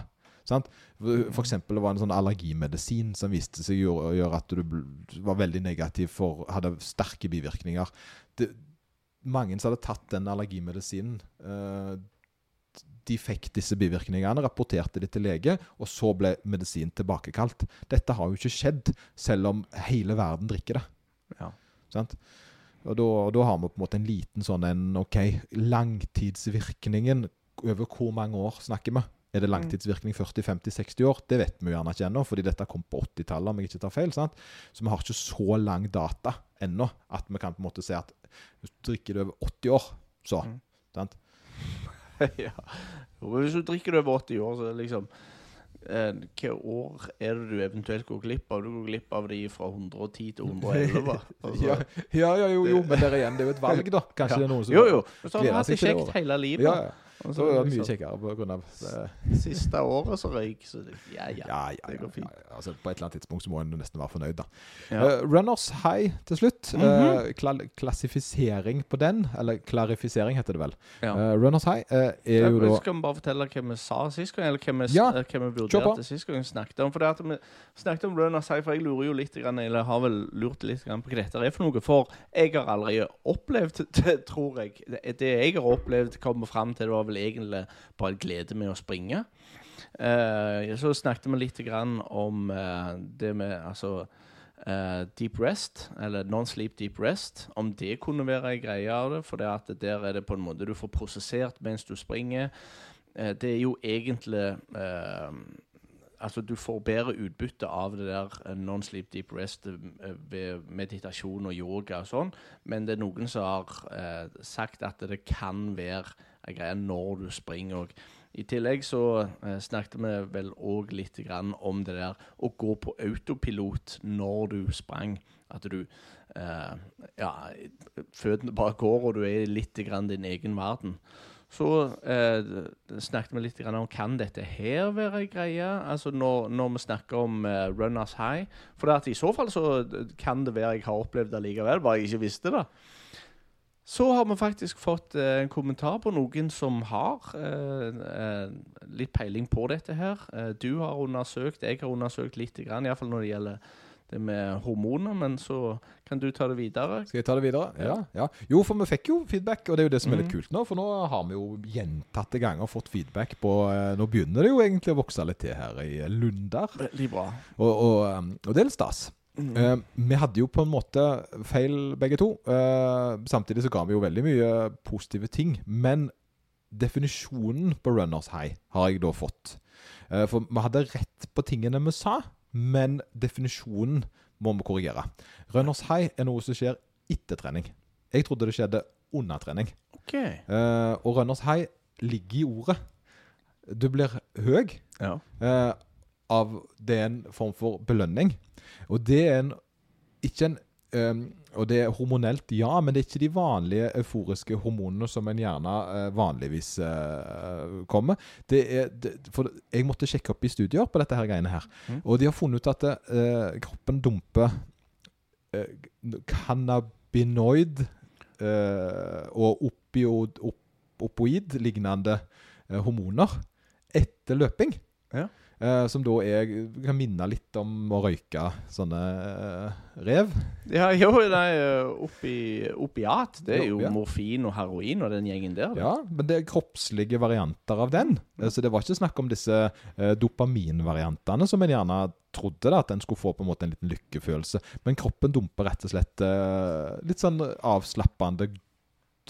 Sant? For eksempel det var en sånn allergimedisin som viste seg å gjøre at du var veldig negativ for hadde sterke bivirkninger. Det, mange som hadde tatt den allergimedisinen, eh, de fikk disse bivirkningene, rapporterte de til lege, og så ble medisinen tilbakekalt. Dette har jo ikke skjedd, selv om hele verden drikker det. Ja. Sant? Og da, da har vi på en måte en liten sånn en OK, langtidsvirkningen Over hvor mange år snakker vi? Er det langtidsvirkning 40-50-60 år? Det vet vi jo gjerne ikke ennå, fordi dette kom på 80-tallet, om jeg ikke tar feil. sant? Så vi har ikke så lang data ennå at vi kan på en måte si at hvis du drikker det over 80 år, så Mm. sant? ja. Hvis du drikker det over 80 år, så liksom eh, Hvilke år er det du eventuelt går glipp av? Du går glipp av de fra 110 til 111. Altså. Ja, ja, ja, jo, jo, men der igjen, det er jo et valg, da. Kanskje Ja. det er noen som Jo, jo. Så har vi hatt det kjekt hele livet. Ja, ja. Og Så er det mye liksom, kjekkere på grunn av det. Siste året så røyk, så det, ja, ja. Ja, ja, det går fint. ja. Altså, på et eller annet tidspunkt så må en nesten være fornøyd, da. Ja. Eh, runners high til slutt. Mm -hmm. uh, kla klassifisering på den, eller klarifisering heter det vel. Ja. Eh, runners high er jo da Skal vi bare fortelle hva vi sa sist gang, eller hva vi, Ja, hva vi vurderte sist gang vi snakket om? For det at vi snakket om Runners High, for jeg lurer jo litt, grann, eller har vel lurt litt grann på hva dette er for noe. For jeg har aldri opplevd, det, tror jeg Det det jeg har opplevd, kommer fram til, det var vel egentlig bare glede med å springe. Eh, så snakket vi litt om eh, det med altså eh, deep rest, eller non-sleep deep rest, om det kunne være en greie av det. For det der er det på en måte du får prosessert mens du springer. Eh, det er jo egentlig eh, Altså, du får bedre utbytte av det der eh, non-sleep deep rest ved meditasjon og yoga og sånn, men det er noen som har eh, sagt at det kan være en greie når du springer òg. I tillegg så eh, snakket vi vel òg litt om det der å gå på autopilot når du sprang. At du eh, Ja, føttene bare går, og du er litt grann din egen verden. Så eh, snakket vi litt om kan dette her være greie, altså når, når vi snakker om eh, runners high. For i så fall så kan det være jeg har opplevd det likevel, bare jeg ikke visste det. Så har vi faktisk fått eh, en kommentar på noen som har eh, eh, litt peiling på dette her. Eh, du har undersøkt, jeg har undersøkt litt, grann, iallfall når det gjelder det med hormoner, men så kan du ta det videre. Skal jeg ta det videre? Ja. ja. Jo, for vi fikk jo feedback, og det er jo det som er litt Mhm. kult nå. For nå har vi jo gjentatte ganger fått feedback på eh, Nå begynner det jo egentlig å vokse litt til her i Lunder, Veldig bra. og, og, og det er litt stas. Mm. Eh, vi hadde jo på en måte feil begge to. Eh, samtidig så ga vi jo veldig mye positive ting. Men definisjonen på runners high har jeg da fått. Eh, for vi hadde rett på tingene vi sa, men definisjonen må vi korrigere. Runners high er noe som skjer etter trening. Jeg trodde det skjedde under trening. Okay. Eh, og runners high ligger i ordet. Du blir høy Ja. Av Det er en form for belønning. Og det er en ikke en um, Og det er hormonelt, ja, men det er ikke de vanlige euforiske hormonene som en gjerne uh, vanligvis uh, kommer. Det er, det, for jeg måtte sjekke opp i studier på dette her greiene her. Mm. Og de har funnet ut at uh, kroppen dumper cannabinoid og opioid, op, opoid-lignende hormoner etter løping. Ja. Eh, som da er, kan minne litt om å røyke sånne uh, rev. Ja, jo, nei, oppi, opiat, det er jo morfin og heroin og den gjengen der. Ja, men det er kroppslige varianter av den. Eh, Så det var ikke snakk om disse uh, dopaminvariantene som en gjerne trodde da, at en skulle få på en måte en liten lykkefølelse. Men kroppen dumper rett og slett eh, litt sånn avslappende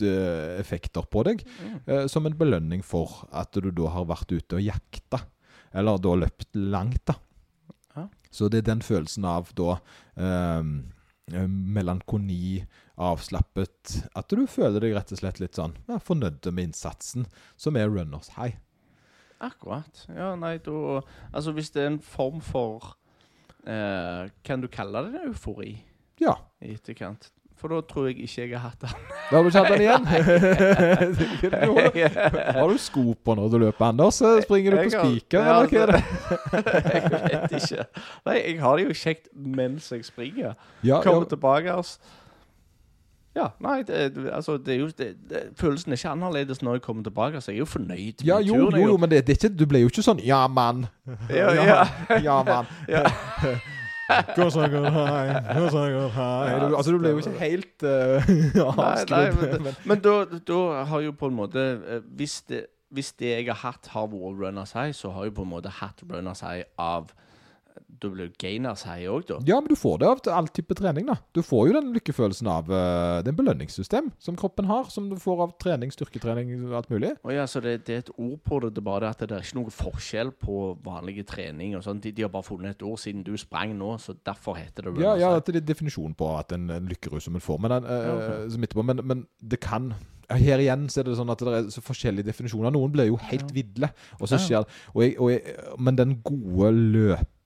eh, effekter på deg. Mm. eh, som en belønning for at du da har vært ute og jakta. Eller da løpt langt, da. Ja. Så det er den følelsen av da eh, eh, melankoni, avslappet At du føler deg rett og slett litt sånn ja, fornøyd med innsatsen, som er runners high. Akkurat. Ja, nei, da Altså, hvis det er en form for eh, Kan du kalle det eufori Ja. i etterkant? For da tror jeg ikke jeg har hatt den. Da har du ikke hatt den igjen? Har- du sko på når du løper, Anders? Så Springer du på spiker, eller hva er det? jeg vet ikke. Nei, jeg har det jo kjekt mens jeg springer. Ja, Kommer ja, tilbake altså. Ja, nei, det, det- altså, det er jo det, det, Følelsen er ikke annerledes når jeg kommer tilbake, så jeg er jo fornøyd med ja jo, turen. jo, jo, men det, det er ikke, du ble jo ikke sånn Ja, mann. Ja, ja. ja mann. Ja. Gå så godt hei, gå så godt hei. Du, altså, du ble jo ikke helt uh, avskrudd. men, men- men da, da har jo på en måte eh, Hvis det, hvis det jeg har hatt, har vært runners high, så har jo på en måte hatt runners high av Da blir det gainers high òg, da. Ja, men du får det av all type trening, da. Du får jo den lykkefølelsen av uh, Det er en belønningssystem som kroppen har, som du får av trening, styrketrening, alt mulig. Og ja, så det, det er et ord på det. Det bare det at det er ikke noen forskjell på vanlige trening og sånn. De, de har bare funnet et ord siden du sprang nå, så derfor heter det Ja, ja, det er definisjon på at en, en lykkerus som en får. Men, den, eh, Ja, okay. som etterpå, men, men det kan her igjen så er det sånn at det er så forskjellige definisjoner. Noen blir jo helt vidle Og så skjer og jeg, og jeg, Men den gode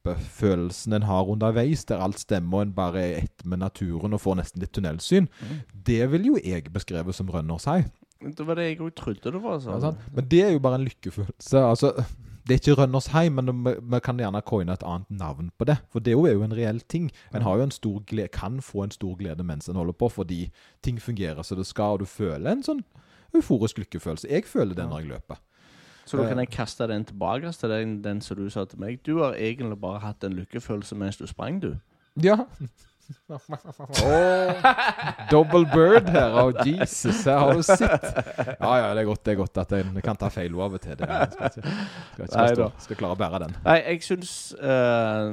løpefølelsen en har underveis, der alt stemmer og en bare er ett med naturen og får nesten litt tunnelsyn, Mm. det vil jo jeg beskrive som runners high. Det var det jeg òg trodde det var. Ja? Men det er jo bare en lykkefølelse. Altså, det er ikke runners high, men vi, kan gjerne coine et annet navn på det. For det er jo en reell ting. En har jo en stor glede, kan få en stor glede mens en holder på, fordi ting fungerer som det skal, og du føler en sånn euforisk lykkefølelse. Jeg føler det når jeg løper. Så da kan jeg kaste den tilbake til den, den som du sa til meg. Du har egentlig bare hatt en lykkefølelse mens du sprang, du. Ja. Double bird her. Oh, Jesus, her har du sett. Ja, ja, det er godt, det er godt at jeg kan ta feil av og til. Det skal, ikke, skal, ikke Nei stå, skal klare å bære den. Nei, jeg syns uh,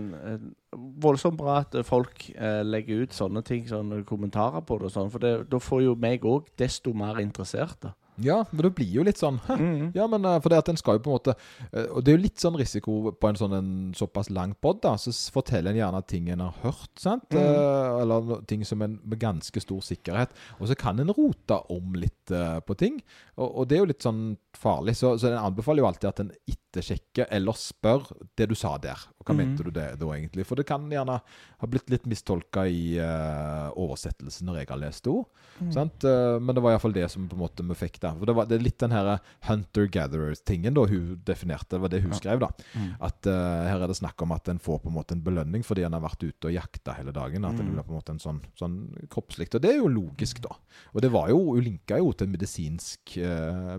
voldsomt bra at folk uh, legger ut sånne ting, sånne kommentarer på det og sånn, for da får jo meg òg desto mer interessert. da. Ja, men det blir jo litt sånn «Hæ, Mm. Ja, men eh, for det at en skal jo på en måte eh, Og det er jo litt sånn risiko på en sånn en såpass lang pod, da. Så forteller en gjerne ting en har hørt, sant? Mm. Eh, eller ting som en med ganske stor sikkerhet. Og så kan en rote om litt på ting. Og, og det er jo litt sånn farlig. Så, så en anbefaler jo alltid at en ettersjekker eller spør det du sa der. Og hva Mm. mente du det da egentlig? For det kan gjerne ha blitt litt mistolka i uh, oversettelsen når jeg har lest ord. Mm. Sant? Eh, men det var iallfall det som på en måte vi fikk der. For det, var, det er litt den her hunter-gatherer-tingen da hun definerte. Det var det hun Ja. skrev, da. Mm. At uh, her er det snakk om at en får på en måte en belønning fordi en har vært ute og jakta hele dagen. At det Mm. blir på en måte en sånn, sånn kroppslikt. Og det er jo logisk, da. Og det var jo, hun linka jo til medisinsk,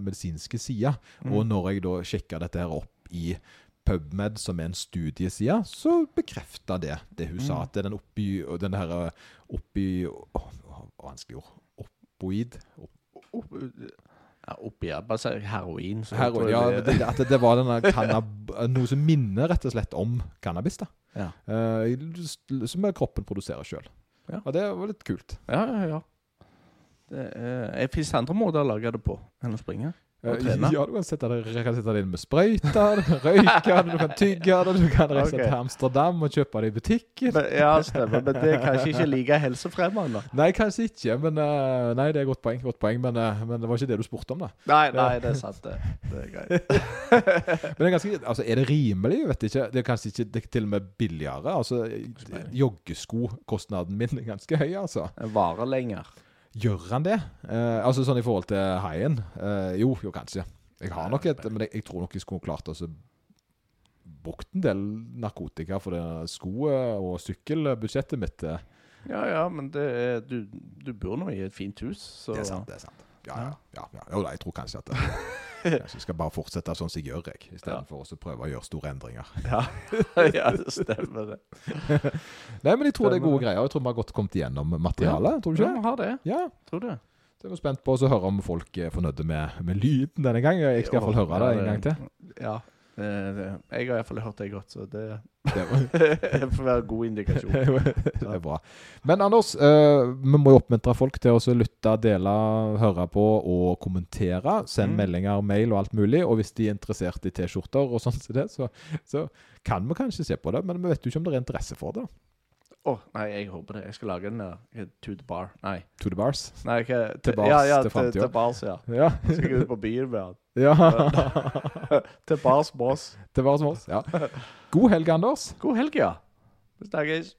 medisinske sider. Mm. Og når jeg da sjekka dette her opp i PubMed, som er en studieside, så bekrefta det det hun sa. Mm. At det er den oppi Den her oppi å, Vanskelig ord. Oppoid. Opp, Opp, ja, oppi ja, bare si heroin. så heroin. Ja, det- det, det var denne noe som minner rett og slett om cannabis. da Ja. Uh, Som kroppen produserer sjøl. Ja. Og det var litt kult. Ja, ja, ja. Det er, jeg finnes andre måter å lage det på enn å springe. Eh. Ja, du kan sette det, kan sette det inn med sprøyter, du kan røyke du kan tygge det, du kan reise okay. til Amsterdam og kjøpe det i butikken. Men, ja, stemmer. Men det er kanskje ikke like helsefremmende. Nei, kanskje ikke, men eh, Nei, det er godt poeng. Godt poeng men, eh, men det var ikke det du spurte om, da. Nei, nei, det er sant, det. Det er greit. Men det er ganske Altså, er det rimelig? Jeg vet ikke. Det er kanskje ikke det er til og med billigere. Altså, Joggeskokostnaden min er ganske høy, altså. En varer lenger. Gjør han det? Eh, altså sånn i forhold til haien? Eh, jo, jo, kanskje. Jeg har nok et Men jeg, jeg tror nok jeg skulle klart å bruke brukt en del narkotika for det sko- og sykkelbudsjettet mitt. eh, Ja, ja, men det er, du, du bor nå i et fint hus, så Det er sant, det er sant. Ja, ja. ja, ja. Jo da, jeg tror kanskje at det, Kanskje jeg skal bare fortsette sånn som jeg gjør, jeg. Istedenfor å prøve å gjøre store endringer. Ja, ja det stemmer det. Nei, men jeg tror det er gode greier. Jeg tror vi har godt kommet igjennom materialet. Tror du ikke Ja, vi har det. Ja. Tror det. Så jeg er spent på å høre om folk er fornøyde med, med lyden denne gang. Jeg skal iallfall høre det en gang til. Ja. Det- Jeg har iallfall hørt det godt, så det Det får være god indikasjon. det er bra. Men Anders, eh, vi må jo oppmuntre folk til å lytte, dele, høre på og kommentere. Send Mm. meldinger, mail og alt mulig. Og hvis de er interessert i T-skjorter og sånt, så, så kan vi kanskje se på det. Men vi vet jo ikke om det er interesse for det. Å, nei, jeg håper det. Jeg skal lage en uh, to the bar. Nei. To the bars. Nei, ikke Til bars, ja, ja, til fremtiden. til bars, ja. Ja. Skal gå ut på byen med han. ja. til bars med oss. Til bars med oss. Ja. God helg, Anders. God helg, ja. Snakkes.